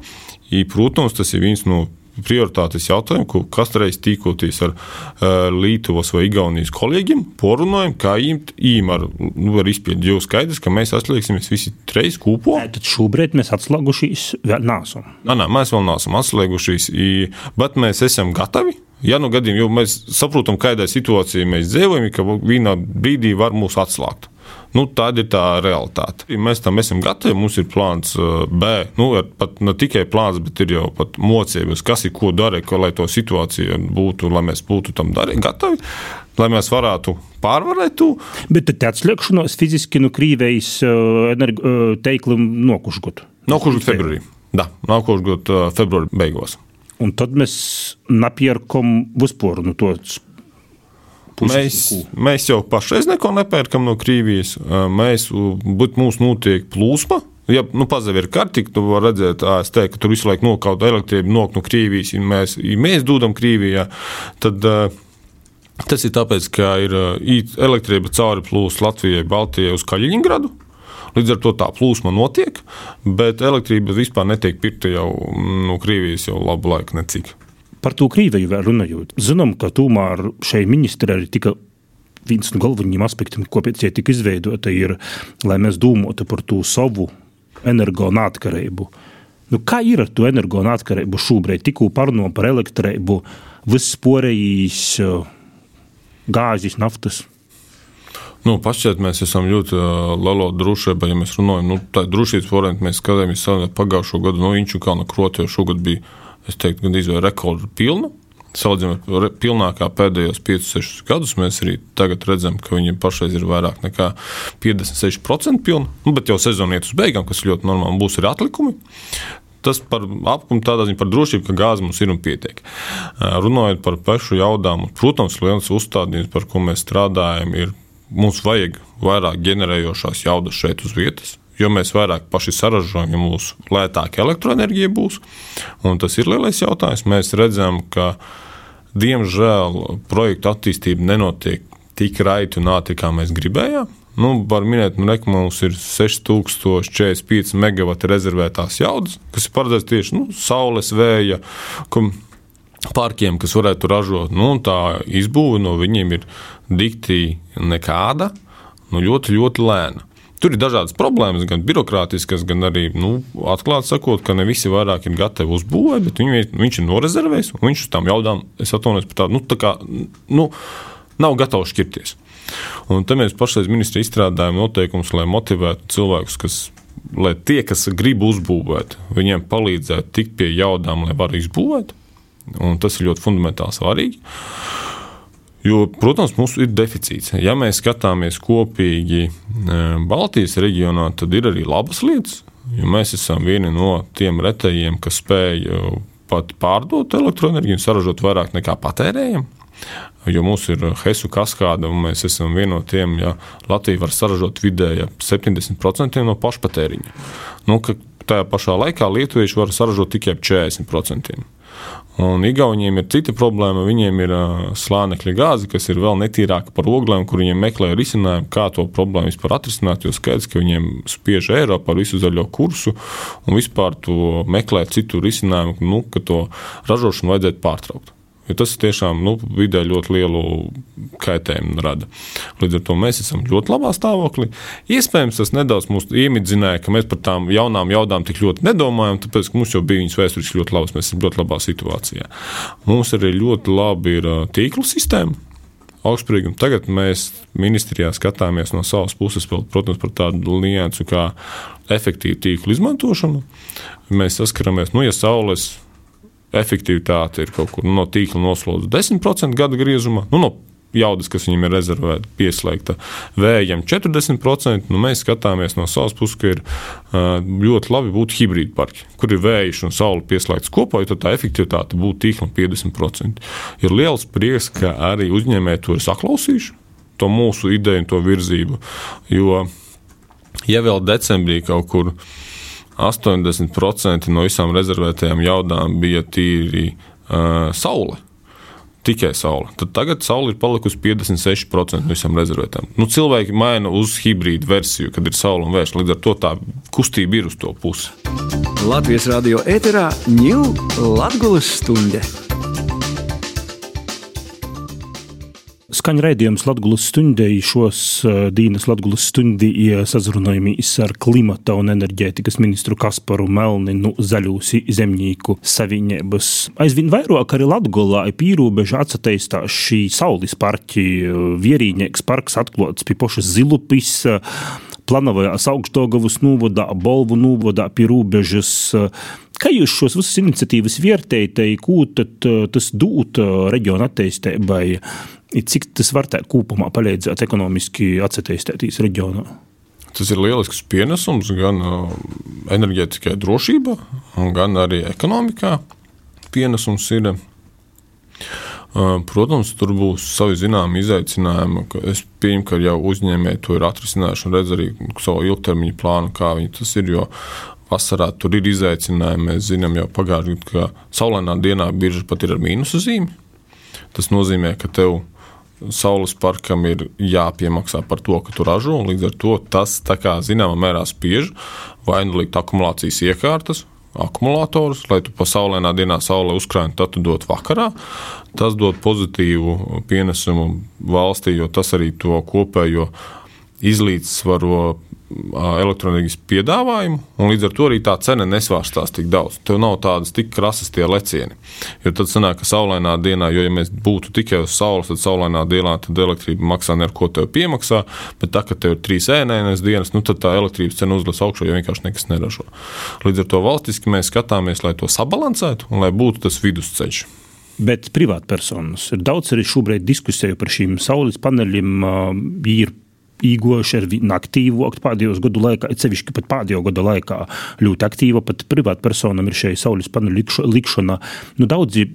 I, protams, tas ir viens no prioritātes jautājumu, ko kastreiz tīkoties ar uh, Lietuvas vai Igaunijas kolēģiem, porunājam, kā īm ar, nu, ar izpildi. Jo skaidrs, ka mēs atslēgsimies visi treis kūpo. Tad šobrīd mēs atslēgušies vēl nāsam. Nā, nā, mēs vēl nāsam atslēgušies, bet mēs esam gatavi. Ja nu gadījumā, jo mēs saprotam, kādā situācijā mēs dzīvojam, ka vienā brīdī var mūs atslēgt. Nu, tāda ir tā realitāte. Mēs tam esam gatavi. Mums ir plāns uh, B. Nu, pat ne tikai plāns, bet ir jau pat mocības, kas ir ko darīt, lai to situāciju būtu, lai mēs būtu tam darīt, gatavi. Lai mēs varētu pārvarēt to. Bet tā atslēgšanās fiziski no Krīvejas uh, uh, teiklim nokušgot. Nokušgot februārī. Da, nokušgot februāra beigās. Un tad mēs napierkam vispār no tos Mēs, mēs jau pašreiz neko nepērkam no Krievijas. Mēs, bet mums notiek plūsma. Ja nu, pazaver karti, tu vari redzēt, AST, ka tur visu laiku nokauta elektrība nok no Krievijas, ja mēs, ja mēs dodam Krievijā, tad tas ir tāpēc, ka ir elektrība cauri plūst Latvijai, Baltijai uz Kaļiņgradu. Līdz ar to tā plūsma notiek, bet elektrība vispār netiek pirkta jau no Krievijas jau labu laiku necik. Par to Krieviju vēl runājot. Zinām, ka tomēr šai ministrē arī tika viens no galvenajiem aspektiem, kāpēc tie tika izveidota, ir, lai mēs domātu par to savu energoneatkarību. Nu, kā ir ar to energoneatkarību šobrīd? Tikko parunājām par elektrību, viss porējīs gāzes, naftas. Nu, Pašķiet, mēs esam ļoti lielā drošībā, ja mēs runājam. Nu, tā drošības variantā mēs skatāmies pagājušo gadu no Inču kalna kroti, jo šogad bija es teiktu, gandrīz vai rekordu pilnu. Salīdzinot ar pilnākā pēdējos 5-6 gadus, mēs arī tagad redzam, ka viņi pašreiz ir vairāk nekā 56% pilni. Nu, bet jau sezona iet uz beigām, kas ļoti normāli būs arī atlikumi. Tas par apkumu tādā ziņā par drošību, ka gāze mums ir un pietiek. Runājot par pašu jaudām, protams, liels uzstādījums, par ko mēs strādājam, ir mums vajag vairāk ģenerējošās jaudas šeit uz vietas Jo mēs vairāk paši saražojam, jo mūsu lētāka elektroenerģija būs. Un tas ir lielais jautājums. Mēs redzam, ka diemžēl projektu attīstība nenotiek tik raiti un ātri, kā mēs gribējām. Nu, var minēt, nu, ka mums ir 6045 megawati rezervētās jaudas, kas ir paredzēts tieši nu, saules, vēja parkiem, kas varētu ražot. Nu, tā izbūve no viņiem ir dikti nekāda, nu, ļoti, ļoti lēna. Tur ir dažādas problēmas, gan birokrātiskas, gan arī, nu, atklāti sakot, ka ne visi vairāk ir gatavi uzbūvēt, bet viņi, viņš ir norezervējis un viņš uz tām jaudām, es atvainojos par tādu, nu, tā kā, nu, nav gatavs šķirties. Un te mēs pašreiz ministri izstrādājam noteikumus, lai motivētu cilvēkus, kas, lai tie, kas grib uzbūvēt, viņiem palīdzētu tikt pie jaudām, lai varētu izbūvēt. Un tas ir ļoti fundamentāli svarīgi. Jo, protams, mums ir deficīts. Ja mēs skatāmies kopīgi e, Baltijas reģionā, tad ir arī labas lietas. Mēs esam vieni no tiem retējiem, kas spēj e, pat pārdot elektroenerģiju un saražot vairāk nekā patērējam. Jo mums ir Hesu kaskāde, un mēs esam vieni no tiem, ja Latvija var saražot vidēji 70% no pašpatēriņa. Nu, tajā pašā laikā lietuvieši var saražot tikai 40%. Un Igauniem ir cita problēma. Viņiem ir uh, slānekļa gāze, kas ir vēl netīrāka par oglēm, kur viņiem meklē risinājumu, kā to problēmu vispār atrisināt. Jo skaidrs, ka viņiem spiež Eiropu ar visu zaļo kursu un vispār to meklē citu risinājumu, nu, ka to ražošanu vajadzētu pārtraukt. Jo tas tiešām nu, vidē ļoti lielu kaitējumu rada. Līdz ar to mēs esam ļoti labā stāvoklī. Iespējams, tas nedaudz mūs iemidzināja, ka mēs par tām jaunām jaudām tik ļoti nedomājam, tāpēc, ka mums jau bija viņas vēsturiski ļoti labas, mēs esam ļoti labā situācijā. Mums arī ļoti labi ir tīkla sistēma. Augstspriegam. Tagad mēs ministrijā skatāmies no savas puses, protams, par tādu niansu kā efektīvu tīklu izmantošanu. Mēs saskaramies, nu, ja saules efektivitāte ir kaut kur no tīkla noslodzīta 10% gada griezumā. Nu, no jaudas, kas viņam ir rezervēta, pieslēgta vējam 40%. Nu, mēs skatāmies no savas puses, ka ir ļoti labi būt hibrīd parki, kur ir vējš un saule pieslēgts kopā, jo tā efektivitāte būtu tīklam 50%. Ir liels prieks, ka arī uzņēmēji to ir saklausījuši, to mūsu ideju un to virzību. Jo, ja vēl decembrī kaut kur 80% no visām rezervētajām jaudām bija tīri uh, saule. Tikai saule. Tad tagad saule ir palikusi 56% no visām rezervētām. Nu, cilvēki maina uz hibrīdu versiju, kad ir saule un vējš. Līdz ar to tā kustība ir uz to pusi. Latvijas radio ēterā ņūl Latvijas stunde. Skaņa raidījums Latvijas stundē šos dienas Latvijas stundī sazrunājamies ar klimata un enerģētikas ministru Kasparu Melninu Zaļūs zemnieku saviņēbas. Aizvien vairāk arī Latgolā pīrūbeža atsateistās šī saules parķi, vierīnieks parks atklāts pie pošas Zilupis, Planovajās augstogavas novadā, Bolvu novadā pie robežas. Kā jūs šos visas iniciatīvas vērtējat, ko tas dod reģiona attīstībai? Cik tas var tā kopumā palīdzēt ekonomiski attīstīties reģionā? Tas ir lielisks pienesums gan enerģētikai drošībā, gan arī ekonomikā. Pienesums ir. Protams, tur būs savi zināmi izaicinājumi. Es pieņemu, ka jau uzņēmēji to ir atrisinājuši un redz arī savu ilgtermiņa plānu, kā viņi tas ir. Jo vasarā tur ir izaicinājumi. Mēs zinām jau pagājušajā gadā, ka saulainā dienā birža pat ir ar mīnusu zīmi. Tas nozīmē, ka tev ir Saules parkam ir jāpiemaksā par to, ka tu ražo. Līdz ar to tas zināmā mērā spiež vai nu likt akumulācijas iekārtas, akumulatorus, lai tu pa saulainā dienā saulē uzkrājies, tad dod vakarā. Tas dod pozitīvu pienesumu valstī, jo tas arī to kopējo izlīdzsvaro elektroenerģijas piedāvājumu, un līdz ar to arī tā cena nesvārstās tik daudz. Tev nav tādas tik krasas tie lecieni. Jo tad sanāk, ka saulainā dienā, jo ja mēs būtu tikai uz saules, tad saulainā dienā tad elektrība maksā neko tev piemaksā, bet tā, ka tev ir trīs ēnainas dienas, nu tad tā elektrības cena uzliek augšā, jo vienkārši nekas neražo. Līdz ar to valstiski mēs skatāmies, lai to sabalansētu un lai būtu tas vidusceļš. Bet privātpersonas ir daudz arī šobrīd diskusiju par šīm saules paneļiem. Ir īgoši ar vienu aktīvu pēdējos gadu laikā, cevišķi pat pēdējo gadu laikā ļoti aktīva, pat privātpersonam ir šī saules paneļu likšana. Nu, daudzi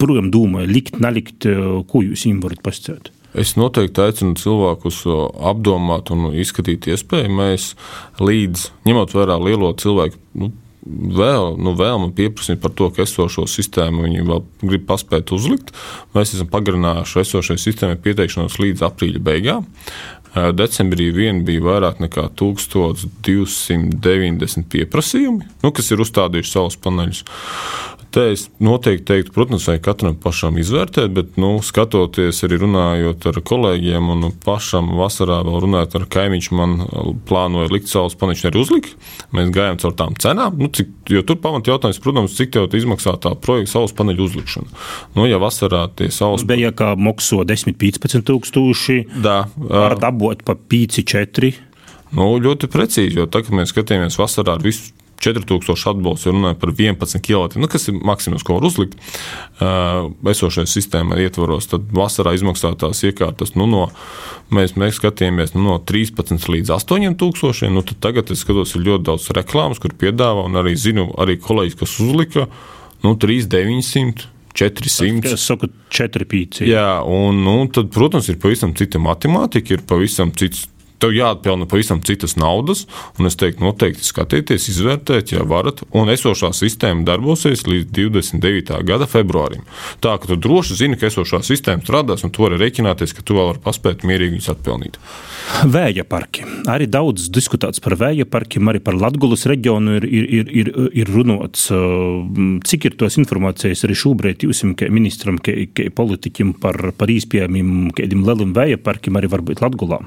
projām domāju, likt, nelikt, ko jūs viņiem varat pasakāt. Es noteikti aicinu cilvēkus apdomāt un izskatīt iespēju. Mēs līdz ņemot vērā lielo cilvēku. Nu, vēl, nu, vēlme pieprasīt par to, ka esošo sistēmu viņi vēl grib paspēt uzlikt. Mēs esam pagarinājuši esošajai sistēmai pieteikšanos līdz aprīļa beigām. Decembrī vien bija vairāk nekā 1290 pieprasījumi, nu, kas ir uzstādījuši savus paneļus. Te es noteikti teiktu, protams, vajag katram pašam izvērtēt, bet, nu, skatoties arī runājot ar kolēģiem un pašam vasarā vēl runājot ar kaimiņš, man plānoja likt savus paneļus arī uzlikt. Mēs gājām caur tām cenām, nu, cik, jo tur pamat jautājums, protams, cik tev izmaksā tā projekta saules paneļu uzlikšana. Nu, ja vasarā tie saules. Bija kā mokso 10-15 tūkstoši, da, var dabūt pa 5-4. Nu, ļoti precīzi, jo tagad, kad mēs skatījāmies vasarā ar visu 4000 atbalstu, runāja par 11 kW, nu, kas ir maksimums, ko var uzlikt uh, esošajā sistēmā ietvaros. Tad vasarā izmaksātās iekārtas nu, no, mēs, mēs skatījāmies nu, no 13 līdz 8000. Nu, tagad es skatos, ir ļoti daudz reklāmas, kur piedāvā, un arī zinu, arī kolēģis, kas uzlika nu, 3900. 400. Es saku, 4 pīci. Jā, un nu, tad, protams, ir pavisam cita matemātika, ir pavisam cits tev jāatpelna pavisam citas naudas, un es teiktu, noteikti skatieties, izvērtēt, ja varat, un esošā sistēma darbosies līdz 29. gada februārim. Tā ka tu droši zini, ka esošā sistēma strādās, un tu vari rēķināties, ka tu vēl vari paspēt mierīgi viņus atpelnīt. Vēja parki. Arī daudz diskutēts par vēja parkiem, arī par Latvijas reģionu ir, ir, ir, ir, ir runāts. Cik ir tos informācijas arī šobrīd jums, kā ministram, kā politiķim, par, par īspējamiem kādiem lieliem vēja parkiem, arī varbūt Latvijā?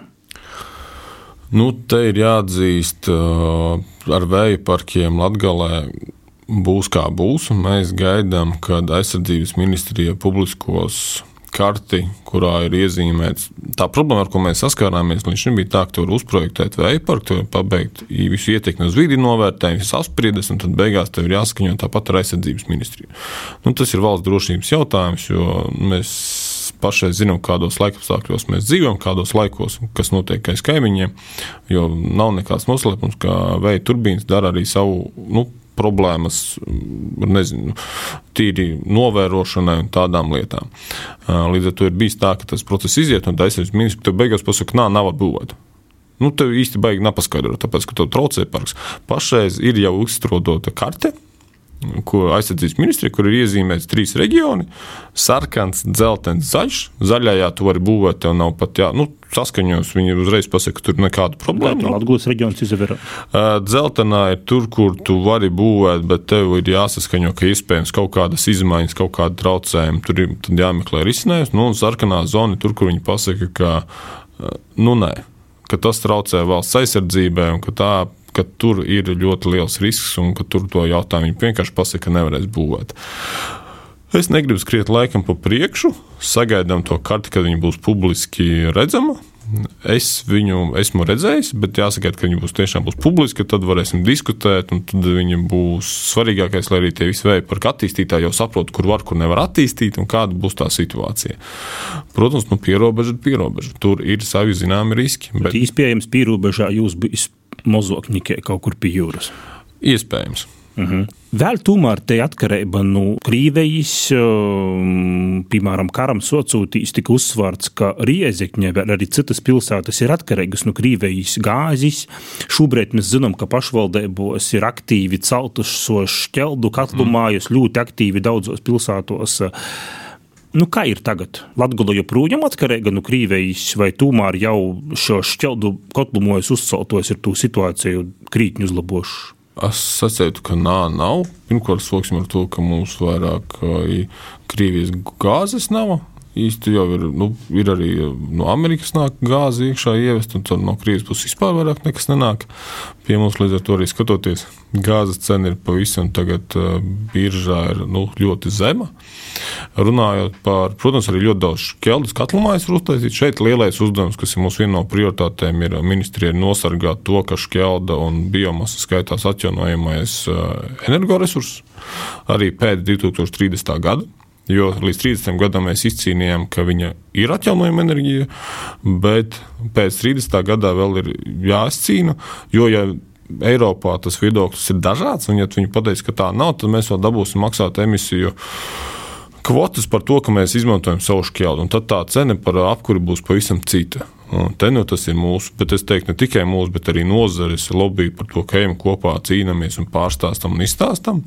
Nu, te ir jāatzīst, ar vēja parkiem Latvijā būs kā būs. Mēs gaidām, kad aizsardzības ministrija publiskos karti, kurā ir iezīmēts. Tā problēma, ar ko mēs saskārāmies, līdz šim bija tā, ka tur uzprojektēt vēja parku, pabeigt visu ietekmi uz vidi novērtējumu, visas apspriedes, un tad beigās tev ir jāskaņo tāpat ar aizsardzības ministriju. Nu, tas ir valsts drošības jautājums, jo mēs pašai zinām, kādos laikapstākļos mēs dzīvojam, kādos laikos, kas notiek aiz kaimiņiem. Jo nav nekāds noslēpums, ka vēja turbīnas dara arī savu. Nu, problēmas, nezinu, tīri novērošanai un tādām lietām. Līdz ar to ir bijis tā, ka tas process iziet, un aizsardzības ministrs tev beigās pasaka, nā, nav atbūvēta. Nu, tev īsti baigi nepaskaidrot, tāpēc, ka tev traucē parks. Pašreiz ir jau izstrādāta karte, ko aizsardzības ministrija, kur ir iezīmēts trīs reģioni - sarkans, dzeltens, zaļš. Zaļajā tu vari būvēt, tev nav pat jā, nu, saskaņos. Viņi uzreiz pasaka, ka tur nekāda problēma nav. Latvijas reģions izvēr. Dzeltenā ir tur, kur tu vari būvēt, bet tev ir jāsaskaņo, ka iespējams kaut kādas izmaiņas, kaut kāda traucējuma. Tur ir jāmeklē risinājums. Nu, un sarkanā zona ir tur, kur viņi pasaka, ka nu, nē, ka tas traucē valsts aizsardzībai un ka tā ka tur ir ļoti liels risks un ka tur to jautājumu viņi vienkārši pasaka, ka nevarēs būvēt. Es negribu skriet laikam pa priekšu, sagaidām to karti, kad viņa būs publiski redzama. Es viņu esmu redzējis, bet jāsaka, ka viņa būs tiešām būs publiska, tad varēsim diskutēt, un tad viņa būs svarīgākais, lai arī tie visi vēja parka attīstītāji jau saprot, kur var, kur nevar attīstīt, un kāda būs tā situācija. Protams, nu, pierobeža ir pierobeža. Tur ir savi zināmi riski. Bet, bet iespējams, pierobežā jūs bijat mozokņikai kaut kur pie jūras. Iespējams. Uh mhm. -huh. Vēl tomēr te atkarība no nu, Krievijas, um, piemēram, karam socūtīs tika uzsvārts, ka Riezekņa, vēl arī citas pilsētas ir atkarīgas no Krievijas gāzes. Šobrīd mēs zinām, ka pašvaldībos ir aktīvi celtušos šķeldu katlu mm. mājas, ļoti aktīvi daudzos pilsētos. Nu, kā ir tagad? Latvija joprojām atkarīga no Krievijas, vai tomēr jau šo šķeldu kotlumojas uzceltos ir tū situāciju krītņu uzlabošu? Es sacītu, ka nā, nav. Pirmkārt, sāksim ar to, ka mums vairāk Krievijas gāzes nav īsti jau ir, nu, ir arī no Amerikas nāk gāze iekšā ievest, un no Krievijas puses vispār vairāk nekas nenāk. Pie mums līdz ar to arī skatoties, gāzes cena ir pavisam tagad biržā ir nu, ļoti zema. Runājot par, protams, arī ļoti daudz šķeldas katlumājas ir uztaisīts. Šeit lielais uzdevums, kas ir mūsu viena no prioritātēm, ir ministrija nosargāt to, ka šķelda un biomasa skaitās atjaunojamais energoresurss arī pēc 2030. gada. Jo līdz 30 gadam mēs izcīnījām, ka viņa ir atjaunojama enerģija, bet pēc 30 gadā vēl ir jāizcīna. Jo, ja Eiropā tas viedoklis ir dažāds, un ja viņi pateiks, ka tā nav, tad mēs vēl dabūsim maksāt emisiju kvotas par to, ka mēs izmantojam savu šķeldu, un tad tā cena par apkuri būs pavisam cita. Te nu tas ir mūsu, bet es teiktu, ne tikai mūsu, bet arī nozares lobby par to, ka ejam kopā, cīnāmies un pārstāstam un izstāstam.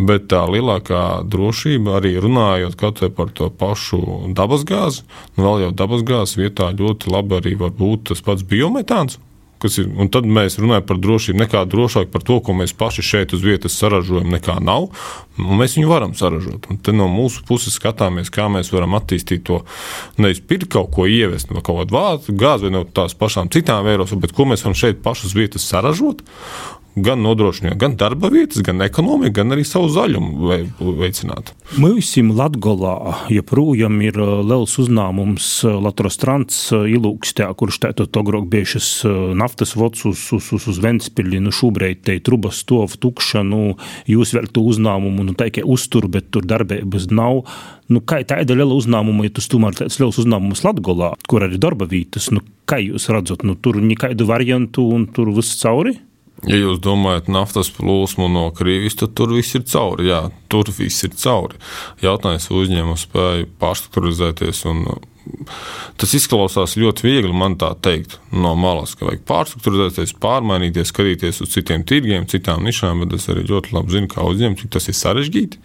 Bet tā lielākā drošība arī runājot par to pašu dabasgāzi, nu vēl jau dabasgāzes vietā ļoti labi arī var būt tas pats biometāns. Ir, un tad mēs runājam par drošību. Nekā drošāk par to, ko mēs paši šeit uz vietas saražojam, nekā nav. Mēs viņu varam saražot. Un no mūsu puses skatāmies, kā mēs varam attīstīt to. Nevis pirkt kaut ko ievest no kaut kāda gāzes vai no tās pašām citām vēros, bet ko mēs varam šeit pašas vietas saražot gan nodrošināt gan darba vietas, gan ekonomiku, gan arī savu zaļumu veicināt. Mums Latgolā joprojām ir uh, liels uzņēmums uh, Latvijas trans uh, ilūkstē, kurš tātad agrāk bijušas naftas vots uz, uz, uz, uz Ventspili, nu šobrīd te trubas stov tukša, nu jūs vēl tu uzņēmumu, nu tikai uztur, bet tur darbības nav. Nu, kā tāda liela uzņēmuma, ja tas tomēr tāds liels uzņēmums Latgolā, kur arī darba vietas, nu kā jūs redzat, nu tur nekādu variantu un tur viss cauri? Ja jūs domājat naftas plūsmu no Krievijas, tad tur viss ir cauri. Jā, tur viss ir cauri. Jautājums uzņēmumu spēju pārstrukturizēties. Un, tas izklausās ļoti viegli man tā teikt no malas, ka vajag pārstrukturizēties, pārmainīties, skatīties uz citiem tirgiem, citām nišām, bet es arī ļoti labi zinu, kā uzņēmums, cik tas ir sarežģīti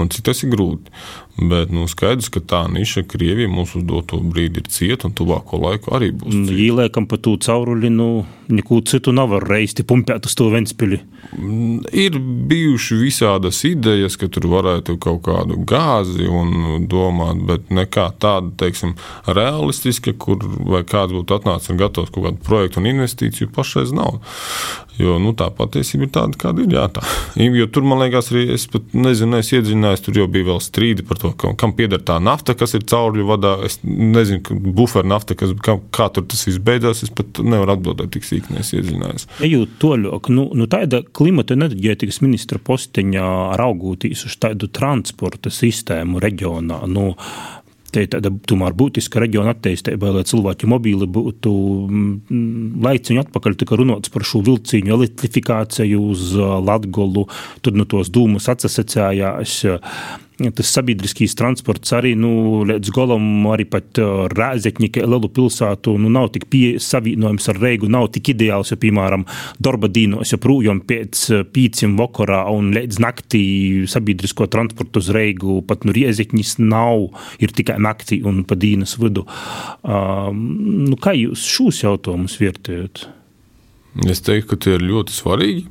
un cik tas ir grūti. Bet nu, skaidrs, ka tā niša Krievija mums uz doto brīdi ir cieta, un tuvāko laiku arī būs. Īlēkam pa to cauruli, nu, neko citu nav reizi pumpēt uz to Ventspili. Mm, ir bijuši visādas idejas, ka tur varētu kaut kādu gāzi un domāt, bet nekā tāda, teiksim, realistiska, kur vai kāds būtu atnācis un gatavs kaut kādu projektu un investīciju, pašreiz nav. Jo nu, tā patiesība ir tāda, kāda ir. Jā, tā. <laughs> Jo tur man liekas, arī es pat nezinu, es iedziļinājos, tur jau bija vēl strīdi par to, kam, kam pieder tā nafta, kas ir caurļu vadā. Es nezinu, buferu nafta, kas, kā, kā tur tas viss beidzās. Es pat nevaru atbildēt tik sīkni, es iedziļinājos. Ejot toļok, nu, nu tāda klimata enerģētikas ministra posteņa raugūtīs uz tādu transporta sistēmu reģionā. Nu, te ir tāda tomēr būtiska reģiona attīstība, lai cilvēki mobīli būtu mm, laiciņu atpakaļ, tika runots par šo vilciņu elektrifikāciju uz Latgolu, tur no tos dūmus atsasecējās tas sabiedriskīs transports arī nu, līdz galam, arī pat Rēzekņi, lielu pilsētu, nu, nav tik savienojums ar Reigu, nav tik ideāls, jo, piemēram, darba dīnos joprojām pēc pīciem vakarā un līdz naktī sabiedrisko transportu uz Reigu pat nu Riezekņis nav, ir tikai naktī un pa dīnas vidu. Um, nu, kā jūs šos jautājumus vērtējat? Es teiktu, ka tie ir ļoti svarīgi.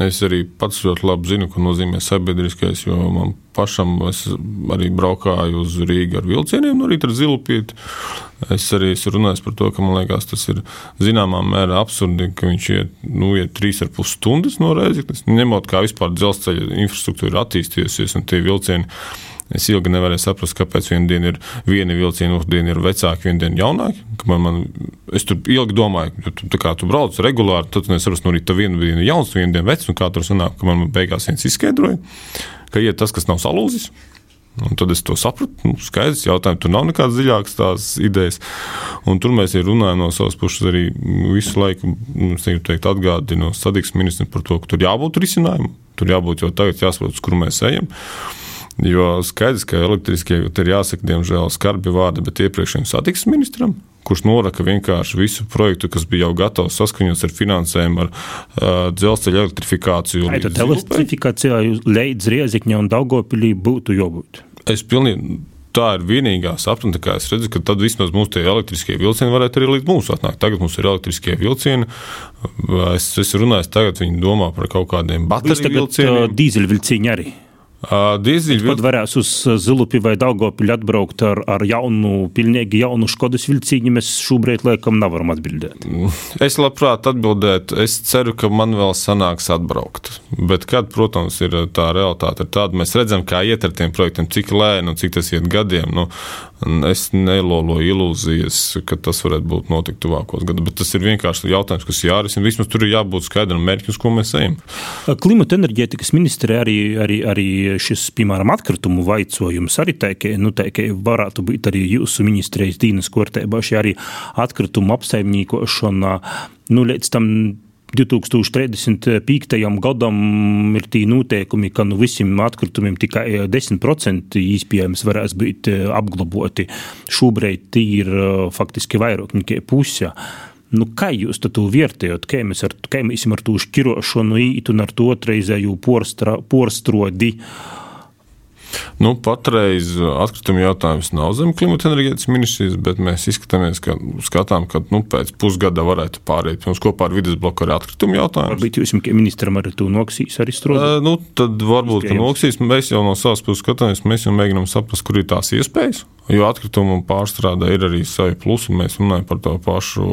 Es arī pats ļoti labi zinu, ko nozīmē sabiedriskais, jo man pašam arī braukāju uz Rīgā ar vilcieniem no rīta ar zilupīti. Es arī esmu runājis par to, ka man liekas, tas ir zināmā mērā absurdi, ka viņš iet, nu, iet trīs ar pus stundas no Reizeknas, ņemot kā vispār dzelzceļa infrastruktūra attīstījusies un tie vilcieni Es ilgi nevarēju saprast, kāpēc viena diena ir viena vilciena, otra diena ir vecāka, viena diena jaunāka. Man, man, es tur ilgi domāju, ka tu, kā tu brauc regulāri, tad es saprotu, no rīta viena diena ir jauns, viena diena vecs, un kā tur sanāk, ka man beigās viens izskaidroja, ka iet tas, kas nav salūzis. Un tad es to sapratu. Nu, skaidrs, jautājums, tur nav nekādas dziļākas tās idejas. Un tur mēs runājam no savas puses arī visu laiku, teikt, atgādinot satiksmes ministram par to, ka tur jābūt risinājumam. Tur jābūt jau tagad jāsaprot, uz kur mēs ejam. Jo skaidrs, ka elektriskie ir jāsaka, diemžēl, skarbi vārdi, bet iepriekšējiem satiksmes ministram, kurš noraka vienkārši visu projektu, kas bija jau gatavs saskaņots ar finansējumu, ar uh, dzelzceļa elektrifikāciju. Vai tad elektrifikācijā līdz Riezikņa un Daugopilī būtu jābūt? Es pilnīgi. Tā ir vienīgā sapņa, kā es redzu, ka tad vismaz mūsu elektriskie vilcieni varētu arī līdz mums atnākt. Tagad mums ir elektriskie vilcieni. Es, es runāju, tagad viņi domā par kaut kādiem bateriju vilcieniem. Dīzeļvilcieni arī. Dīzeļu vilcienu. varēs uz Zilupi vai Daugopiļu atbraukt ar, ar jaunu, pilnīgi jaunu Škodas vilciņu. Mēs šobrīd laikam nevaram atbildēt. <laughs> Es labprāt atbildētu. Es ceru, ka man vēl sanāks atbraukt. Bet kad, protams, ir tā realitāte ir tāda, mēs redzam, kā iet ar tiem projektiem, cik lēni un cik tas iet gadiem. Nu, es neloloju ilūzijas, ka tas varētu būt notikt tuvākos gados. Bet tas ir vienkārši jautājums, kas jārisina. Vismaz tur ir jābūt skaidram mērķim, uz ko mēs ejam. Klimata enerģētikas ministre arī, arī, arī šis, piemēram, atkritumu vaicojums arī tā, ka, nu, tā, ka varētu būt arī jūsu ministrijas dīnas kortībā šī arī atkritumu apsaimniekošana, nu, līdz tam 2035. gadam ir tie noteikumi, ka nu visiem atkritumiem tikai 10% iespējams varēs būt apglabāti. Šobrīd tie ir faktiski vairāk nekā puse. Nu, kā jūs to vērtējat? Kā mēs ar, kā mēs ar to šķirošanu ītu un ar to otrreizēju porstrodi? Nu, patreiz atkrituma jautājums nav zem klimata enerģētikas ministrijas, bet mēs izskatāmies, ka skatām, ka nu, pēc pusgada varētu pāriet mums kopā ar vidas bloku arī atkrituma jautājumu. Varbūt jūs ministram arī to noksīs arī strādājat? Uh, nu, tad varbūt, ka noksīs. Mēs jau no savas puses skatāmies, mēs jau mēģinām saprast, kur ir tās iespējas. Jo atkritumu pārstrādē ir arī savi plusi. Mēs runājam par to pašu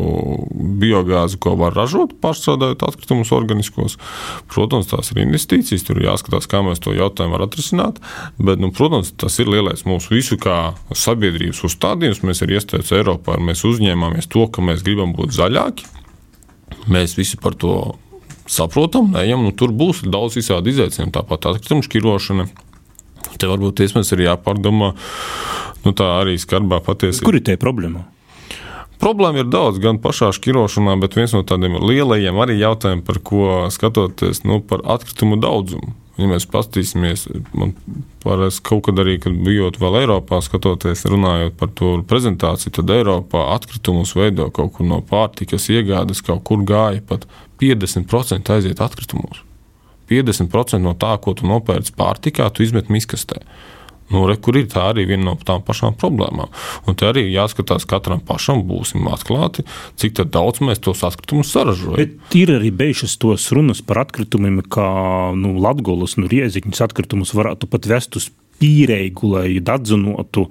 biogāzi, ko var ražot, pārstrādājot atkritumus organiskos. Protams, tās ir investīcijas, tur ir jāskatās, kā mēs to jautājumu varam atrisināt. Bet, nu, protams, tas ir lielais mūsu visu kā sabiedrības uzstādījums. Mēs arī iestājāmies Eiropā, mēs uzņēmāmies to, ka mēs gribam būt zaļāki. Mēs visi par to saprotam, ejam, nu, tur būs daudz visādi izaicinājumu, tāpat atkritumu šķirošana. Te varbūt iespējams ir jāpārdomā nu, tā arī skarbā patiesībā. Kur ir tā problēma? Problēma ir daudz, gan pašā šķirošanā, bet viens no tādiem lielajiem arī jautājumiem, par ko skatoties, nu, par atkritumu daudzumu. Ja mēs paskatīsimies, man parasti kaut kad arī, kad bijot vēl Eiropā, skatoties, runājot par to prezentāciju, tad Eiropā atkritumus veido kaut kur no pārtikas iegādes, kaut kur gāja pat 50% aiziet atkritumos. 50% no tā, ko tu nopērci pārtikā, tu izmet miskastē. Nu, re, kur ir tā arī viena no tām pašām problēmām. Un te arī jāskatās katram pašam, būsim atklāti, cik daudz mēs tos atkritumus saražojam. Bet ir arī bijušas tos runas par atkritumiem, kā nu, Latvijas nu, rieziņas atkritumus varētu pat vest uz pīrēgu, lai dadzinotu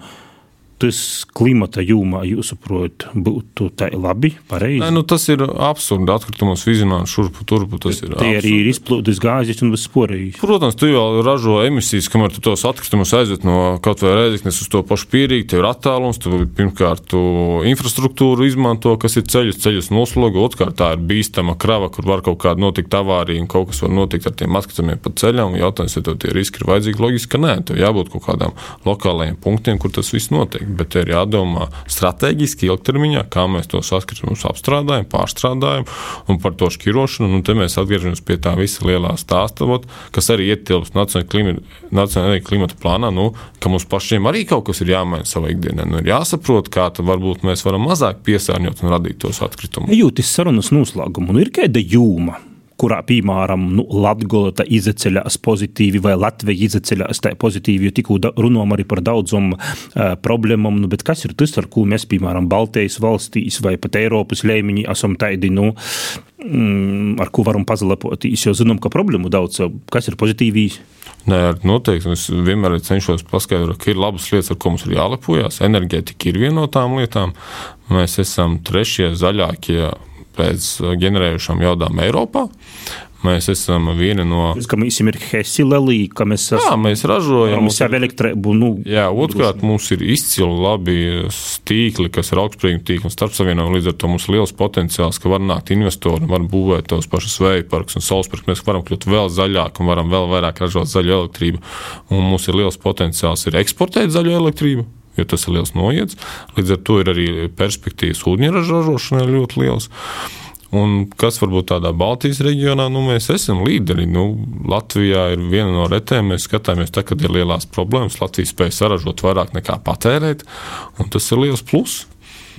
tas klimata jomā, jūsuprāt, būtu tā labi, pareizi? Nē, nu, tas ir absurdi. Atkritumus vizināt šurpu turpu. Tas ir tie arī ir izplūdes gāzes un sporījis. Protams, tu jau ražo emisijas, kamēr tu tos atkritumus aizved no kaut vai reizeknes uz to pašu pierīgi, tev ir attālums. Tu pirmkārt tu infrastruktūru izmanto, kas ir ceļus, ceļus noslogo. Otrkārt, tā ir bīstama krava, kur var kaut kāda notikt avārija un kaut kas var notikt ar tiem atkritumiem pa ceļam. Jautājums, vai tev tie riski ir vajadzīgi? Loģiski, ka nē, tev jābūt kaut kādām lokālajiem punktiem, kur tas viss notiek bet ir jādomā strateģiski, ilgtermiņā, kā mēs tos atkritumus apstrādājam, pārstrādājam un par to šķirošanu. Nu, te mēs atgriežamies pie tā visa lielā stāsta, kas arī ietilpst Nacionālajā klimata plānā, nu, ka mums pašiem arī kaut kas ir jāmaina savā ikdienā. Nu, ir jāsaprot, kā varbūt mēs varam mazāk piesārņot un radīt tos atkritumus. Jūtis sarunas noslēgumu, un ir kāda jūma kurā, piemēram, nu, Latvija izceļas pozitīvi vai Latvija izceļas pozitīvi, jo tikko runājam arī par daudzām uh, problēmām. Nu, kas ir tas, ar ko mēs, piemēram, Baltijas valstīs vai pat Eiropas līmenī esam tādi, nu, mm, ar ko varam pazalepoties? Jo zinām, ka problēmu daudz, kas ir pozitīvīs. Nē, noteikti. Es vienmēr cenšos paskaidrot, ka ir labas lietas, ar ko mums ir jālepojas. Enerģētika ir viena no tām lietām. Mēs esam trešie zaļākie pēc ģenerējušām jaudām Eiropā. Mēs esam viena no. Mēs ir Hesilelī, ka mēs esam. Jā, mēs ražojam. Mums jau elektrību, nu. Jā, otrkārt, mums ir izcili labi tīkli, kas ir augstspējīgi tīkli un starpsavienojumi. Līdz ar to mums ir liels potenciāls, ka var nākt investori, var būvēt tos pašus vēja parkus un saules parkus. Mēs varam kļūt vēl zaļāk un varam vēl vairāk ražot zaļu elektrību. Un mums ir liels potenciāls ir eksportēt zaļu elektrību jo tas ir liels noiets. Līdz ar to ir arī perspektīvas ūdeņraža ražošanai ļoti liels. Un kas varbūt tādā Baltijas reģionā, nu, mēs esam līderi. Nu, Latvijā ir viena no retēm, mēs skatāmies, tā, kad ir lielās problēmas. Latvija spēja saražot vairāk nekā patērēt, un tas ir liels pluss.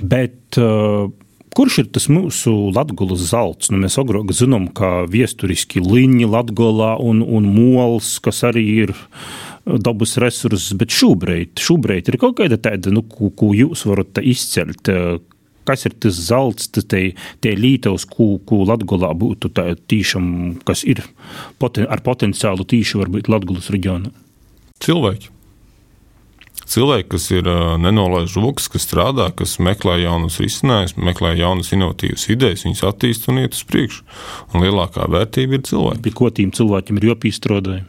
Bet, uh... Kurš ir tas mūsu latgulas zelts? Nu, mēs agrāk zinām, ka viesturiski liņi latgolā un, un mols, kas arī ir dabas resursus, bet šobrīd, šobrīd ir kaut kāda tāda, nu, ko, ko jūs varat izcelt, kas ir tas zelts, te, tie lītavs, ko, ko Latgolā būtu tā tīšām, kas ir poten, ar potenciālu tīši varbūt Latgulas reģionā? Cilvēki. Cilvēki, kas ir nenolaiž rokas, kas strādā, kas meklē jaunas risinājumus, meklē jaunas, inovatīvas idejas, viņas attīstīja un iet uz priekšu. Un lielākā vērtība ir cilvēki. Pie ko tiem cilvēkiem ir jāpīstrādājas?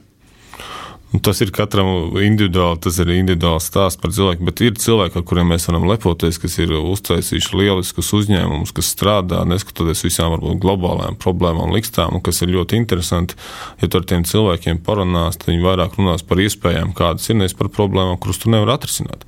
Tas ir katram individuāli, tas ir individuāls stāsts par cilvēku, bet ir cilvēki, ar kuriem mēs varam lepoties, kas ir uztaisījuši lieliskus uzņēmumus, kas strādā, neskatoties visām varbūt globālajām problēmām likstām, kas ir ļoti interesanti. Ja tu ar tiem cilvēkiem parunās, tad viņi vairāk runās par iespējām, kādas ir, nevis par problēmām, kuras tu nevari atrisināt.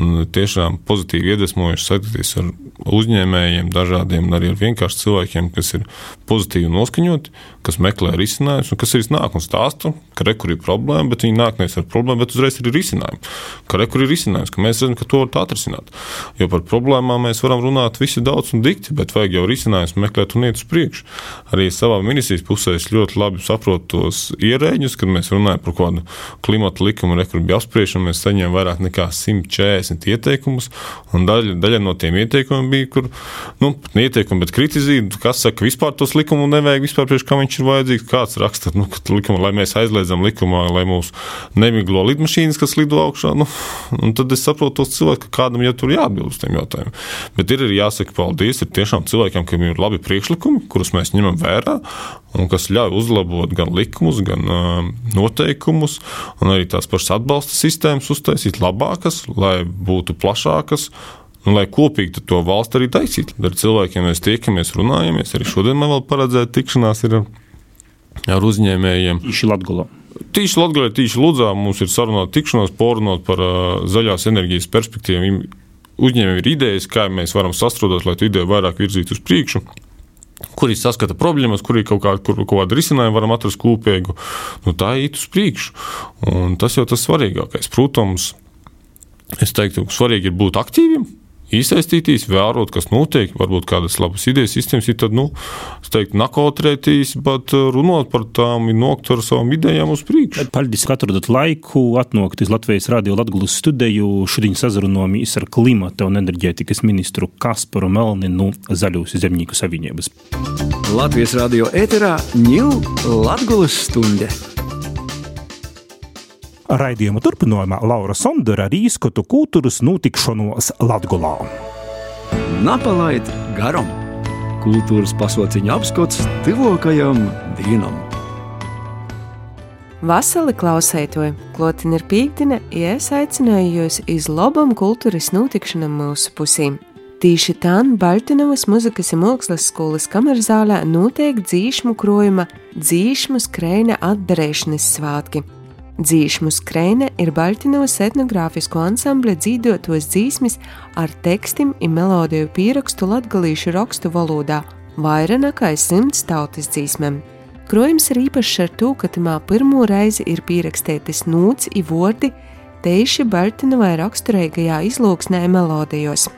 Un tiešām pozitīvi iedvesmojuši satikties ar uzņēmējiem, dažādiem, arī ar vienkārši cilvēkiem, kas ir pozitīvi noskaņoti, kas meklē risinājumus un kas arī nāk un stāsta, ka rekur ir problēma bet viņi nāk nevis ar problēmu, bet uzreiz ir risinājumi. Ka re, kur ir risinājums, ka mēs redzam, ka to var atrisināt. Jo par problēmām mēs varam runāt visi daudz un dikti, bet vajag jau risinājums meklēt un iet uz priekšu. Arī savā ministrijas pusē es ļoti labi saprotu tos ierēģus, kad mēs runājam par kādu klimata likumu, kur bija apspriešana, mēs saņēmām vairāk nekā 140 ieteikumus, un daļa, daļa no tiem ieteikumiem bija, kur, nu, ne ieteikumi, bet kritizīgi, kas saka, vispār tos likumus nevajag, vispār priekš kā viņš ir vajadzīgs, kāds raksta, nu, likumu, lai mēs aizliedzam likumā, lai mūsu mums nemiglo lidmašīnas, kas lido augšā. Nu, tad es saprotu tos cilvēkus, ka kādam jau tur jāatbild uz tiem jautājumiem. Bet ir arī jāsaka paldies ir tiešām cilvēkiem, kam ir labi priekšlikumi, kurus mēs ņemam vērā un kas ļauj uzlabot gan likumus, gan uh, noteikumus, un arī tās pašas atbalsta sistēmas uztaisīt labākas, lai būtu plašākas. Un, lai kopīgi to valsts arī taisītu. Ar cilvēkiem mēs tiekamies, runājamies. Arī šodien man vēl paredzēta tikšanās ar, ar uzņēmējiem. Tieši Latvijā. Tīši Latvijā, tīši Ludzā mums ir sarunāta tikšanās, porunot par uh, zaļās enerģijas perspektīvām. Uzņēmējiem ir idejas, kā mēs varam sastrādāt, lai ideja vairāk virzītu uz priekšu. Kur ir saskata problēmas, kur ir kaut kāda, kur, kaut kāda risinājuma, varam atrast kopīgu. Nu, tā ir uz priekšu. Un tas jau tas svarīgākais. Protams, es teiktu, ka svarīgi ir būt aktīviem, iesaistīties, vērot, kas notiek, varbūt kādas labas idejas izcīnīt, tad, nu, teiktu, nakautrēties, bet uh, runāt par tām, nokt ar savām idejām uz priekšu. Paldies, ka atrodat laiku atnākt uz Latvijas radio Latgulas studiju. Šodien sazrunājamies ar klimata un enerģētikas ministru Kasparu Melninu Zaļūs zemnieku savienības. Latvijas radio ēterā ņūl Latgulas stunde. Raidījuma turpinājumā Laura Sondera ar īskatu kultūras notikšanos Latgolā. Napalaid garam! Kultūras pasauciņa apskats tuvākajam dienam! Vasarī klausētoju, klotin ir pīkdina, ja es aicināju jūs iz labam kultūras notikšanam mūsu pusīm. Tīši tan Baltinovas muzikas un mākslas skolas kamerzālē notiek dzīšmu krojuma dzīšmu skrēna atdarēšanas svātki – Dzīšmu skrēne ir Baļķinovas etnogrāfisko ansambļa dzīdotos dzīsmis ar tekstim un melodiju pierakstu latgalīšu rakstu valodā, vairāk nekā simts tautas dzīsmēm. Krojums ir īpašs ar to, ka tamā pirmo reizi ir pierakstītas nūts i vordi tieši Baļķinovai raksturīgajā izlūksnē melodijos.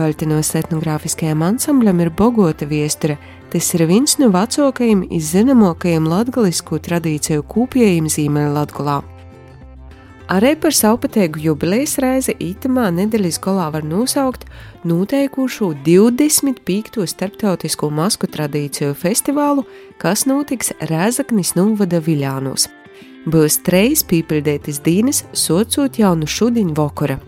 Baļķinovas etnogrāfiskajam ansambļam ir bogota viesture, Tas ir viens no vecākajiem, izzināmākajiem latviešu tradīciju kūpjiem Ziemeļvidgulā. Arī par savpatēgu jubilejas reizi itamā nedēļas galā var nosaukt noteikušo 25. starptautisko masku tradīciju festivālu, kas notiks Rēzaknis Nūvada Viļānos. Būs trejas pīpildētas dīnes, socot jaunu šudiņu vokora.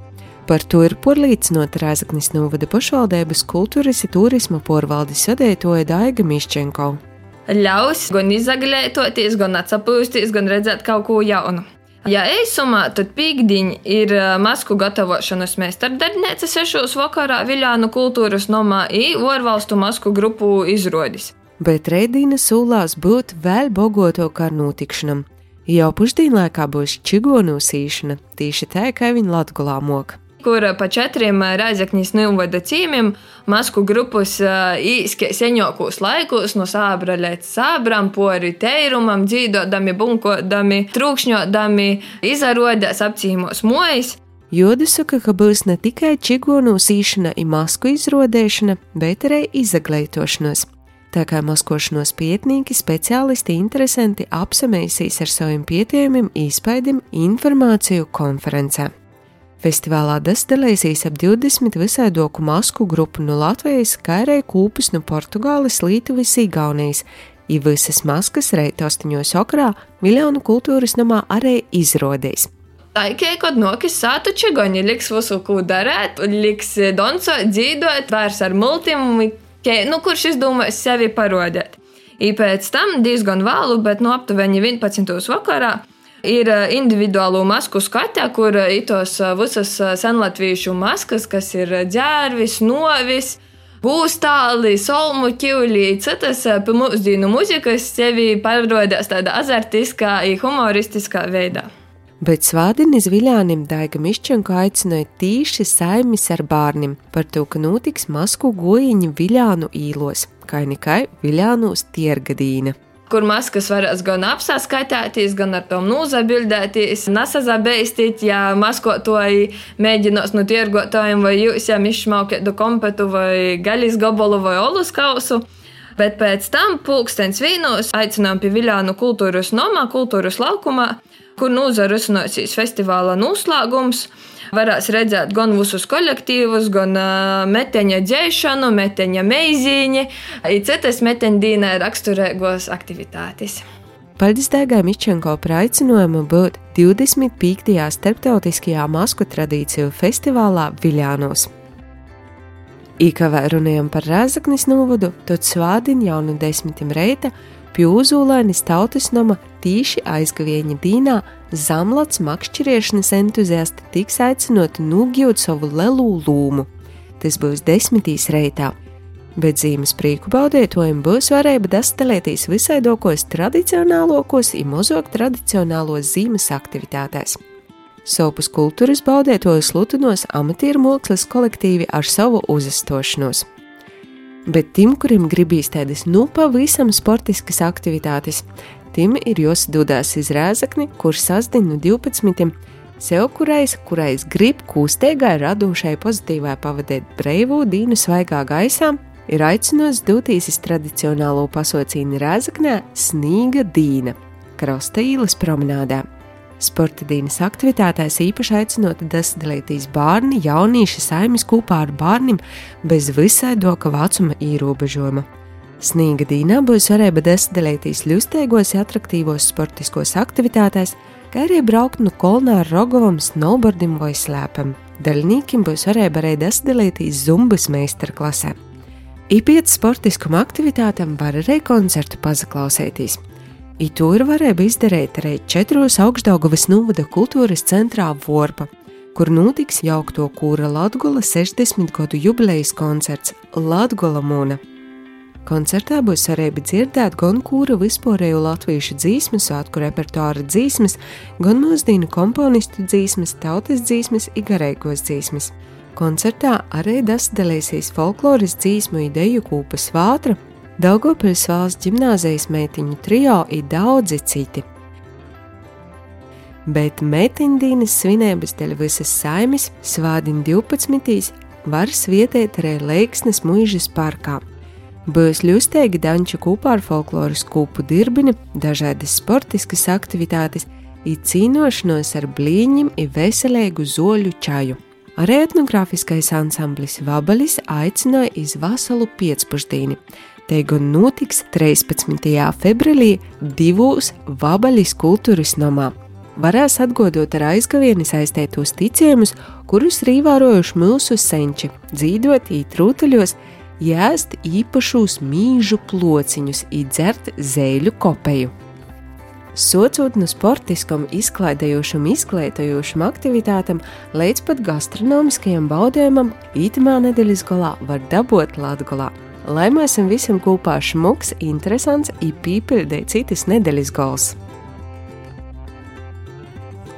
Par to ir porlīdzinota Rēzaknis novada pašvaldības kultūras un turisma porvaldes sadētoja Daiga Miščenko. Ļaus gan izagļētoties, gan atsapūsties, gan redzēt kaut ko jaunu. Ja eisumā, tad pīkdiņa ir masku gatavošanas meistardarbnīca sešos vakarā Viljānu kultūras nomā i orvalstu masku grupu izrodis. Bet Reidīna sūlās būt vēl bogoto kā notikšanam. Jau pušdīnlaikā būs čigonu sīšana, tīši tā, kā viņa latgulā moka kur pa četriem Reizekņas novada cīmiem masku grupas īskie seņokūs laikos no sābra līdz sābram, pori teirumam, dzīdodami, bunkodami, trūkšņodami, izarodās apcīmos mojas. Joda saka, ka būs ne tikai čigonu sīšana un masku izrodēšana, bet arī izaglītošanos. Tā kā maskošanos pietnīgi, speciālisti interesanti apsamēsīs ar saviem pietījumiem, īspaidiem, informāciju konferencē. Festivālā dasdalēsīs ap 20 visaidoku masku grupu no Latvijas, kā arī kūpes no Portugāles, Lietuvas, Igaunijas. I visas maskas reita 8. okrā miljonu kultūras namā arī izrodīs. Tikai, kad nokas sāta čigoni, liks visu, ko darēt, liks doncot, dzīvot, vērs ar multim, nu, kurš izdomās sevi parodēt. I pēc tam diezgan vēlu, bet no aptuveni 11. vakarā Ir individuālo masku skate, kur itos visas senlatviešu maskas, kas ir ģērvis, novis. Būstāli, solmu ķīlī, citas mūsdienu muzikas sevi pārrodās tādā azartiskā, humoristiskā veidā. Bet svādinis Viļānim Daiga Mišķenko aicināja tīši saimis ar bārnim par to, ka notiks masku gojiņi Viļānu īlos, kā nekai Viļānos tiergadīna kur maskas varēs gan apskatīties, gan ar tom nūzabildēties, nesazabēstīt, ja maskotoji mēģinās no tirgotājiem vai jūs jau izšmaukētu kompetu vai gaļas gabalu vai olus kausu. Bet pēc tam pulkstenis vīnos aicinām pie Viljānu kultūras nomā, kultūras laukumā, kur nūzarusināsies festivāla noslēgums varēs redzēt gan visus kolektīvus, gan uh, meteņa dzēšanu, meteņa meizīņi, un citas meteņdīnai raksturīgos aktivitātes. Paldies Dēgai Mičenko par aicinājumu būt 25. starptautiskajā masku tradīciju festivālā Viljānos. Īkavē runājam par Rēzaknis novadu, tad svādin jaunu desmitim reita Pjūzūlainis tautas nama tīši aizgavieņa dīnā zamlats makšķeriešanas entuziasti tiks aicinoti nūgjūt savu lelu lūmu. Tas būs desmitīs reitā. Bet zīmes prieku baudētojiem būs varēja dastelēties visai dokos tradicionālokos un mozog tradicionālos zīmes aktivitātēs. Sopus kultūras baudētoju slutinos amatieru mākslas kolektīvi ar savu uzastošanos bet tim, kuriem gribīs tādas nu pavisam sportiskas aktivitātes, tim ir jāsadūdās iz rēzakni, kurš sasdien no 12. Sev kurais, kurais grib kūstīgai, radošai, pozitīvai pavadīt brīvu dienu svaigā gaisā, ir aicināts doties uz tradicionālo pasaucīnu rēzaknē Snīga Dīna, Krasta īlas promenādē. Sporta dienas aktivitātēs īpaši aicinot dasadalīties bērni, jaunieši saimis kopā ar bērniem bez visai doka vecuma ierobežojuma. Snīga dīnā būs varēja dasadalīties ļustēgos, attraktīvos sportiskos aktivitātēs, kā arī braukt no Kolnāra Rogovam, snowboardim vai slēpam. Daļniekiem būs varēja arī dasadalīties zumbas meistarklasē. Īpiet sportiskuma aktivitātēm var arī koncertu pazaklausēties. I to ir varēja izdarīt arī četros augstdaugavas novada kultūras centrā Vorpa, kur notiks jaukto kūra Latgola 60 gadu jubilejas koncerts Latgola Mūna. Koncertā būs arī dzirdēt gan kūra vispārējo latviešu dzīsmu, svētku repertuāra dzīsmas, gan mūsdienu komponistu dzīsmas, tautas dzīsmas, igarēkos dzīsmas. Koncertā arī dasdalīsies folkloras dzīsmu ideju kūpas vātra, Daugopils valsts gimnāzijas meitiņu trijo ir daudzi citi. Bet meitiņdienas svinības dēļ visas saimes svādin 12. var svietēt arī Leiksnes mūžas parkā. Būs ļustēgi danču kopā ar folkloras kūpu dirbini, dažādas sportiskas aktivitātes, ir cīnošanos ar blīņiem un veselīgu zoļu čaju. Arī etnogrāfiskais ansamblis Vabalis aicināja iz vasalu piecpusdienu, Te gan notiks 13. februārī divos Vabaļas kultūras namā. Varēs atgodot ar aizgavieni saistētos ticējumus, kurus ir ievērojuši mūsu senči, dzīvot ītrūtaļos, jēst īpašos mīžu plociņus, iedzert zēļu kopeju. Socot no sportiskam, izklaidējošam, izglītojošam aktivitātam līdz pat gastronomiskajam baudējumam, ītamā nedēļas galā var dabūt Latvijā lai mēs visam kopā šmuks, interesants, īpīpildē citas nedēļas gals.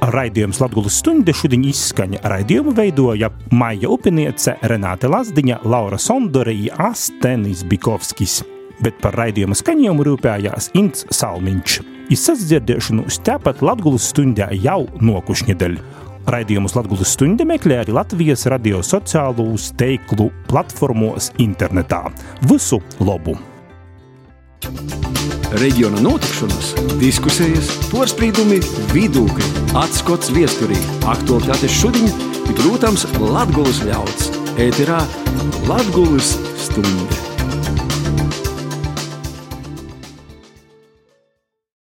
Raidījums Latvijas stunde šodien izskaņa. Raidījumu veidoja Maija Upiniece, Renāte Lazdiņa, Laura Sondore un Astenis Bikovskis. Bet par raidījuma skaņojumu rūpējās Ints Salmiņš. Izsasdzirdēšanu tepat Latvijas stundē jau nokušņedeļ. Raidījumus Latvijas stunde meklē arī Latvijas radio sociālo teiklu platformos internetā. Visu labu! Reģiona notikšanas, diskusijas, porcelāna, vidūkļi, atskats viesturī, aktuālitātes šodien, bet, protams, Latvijas ļauds. Ēterā Latvijas stunde!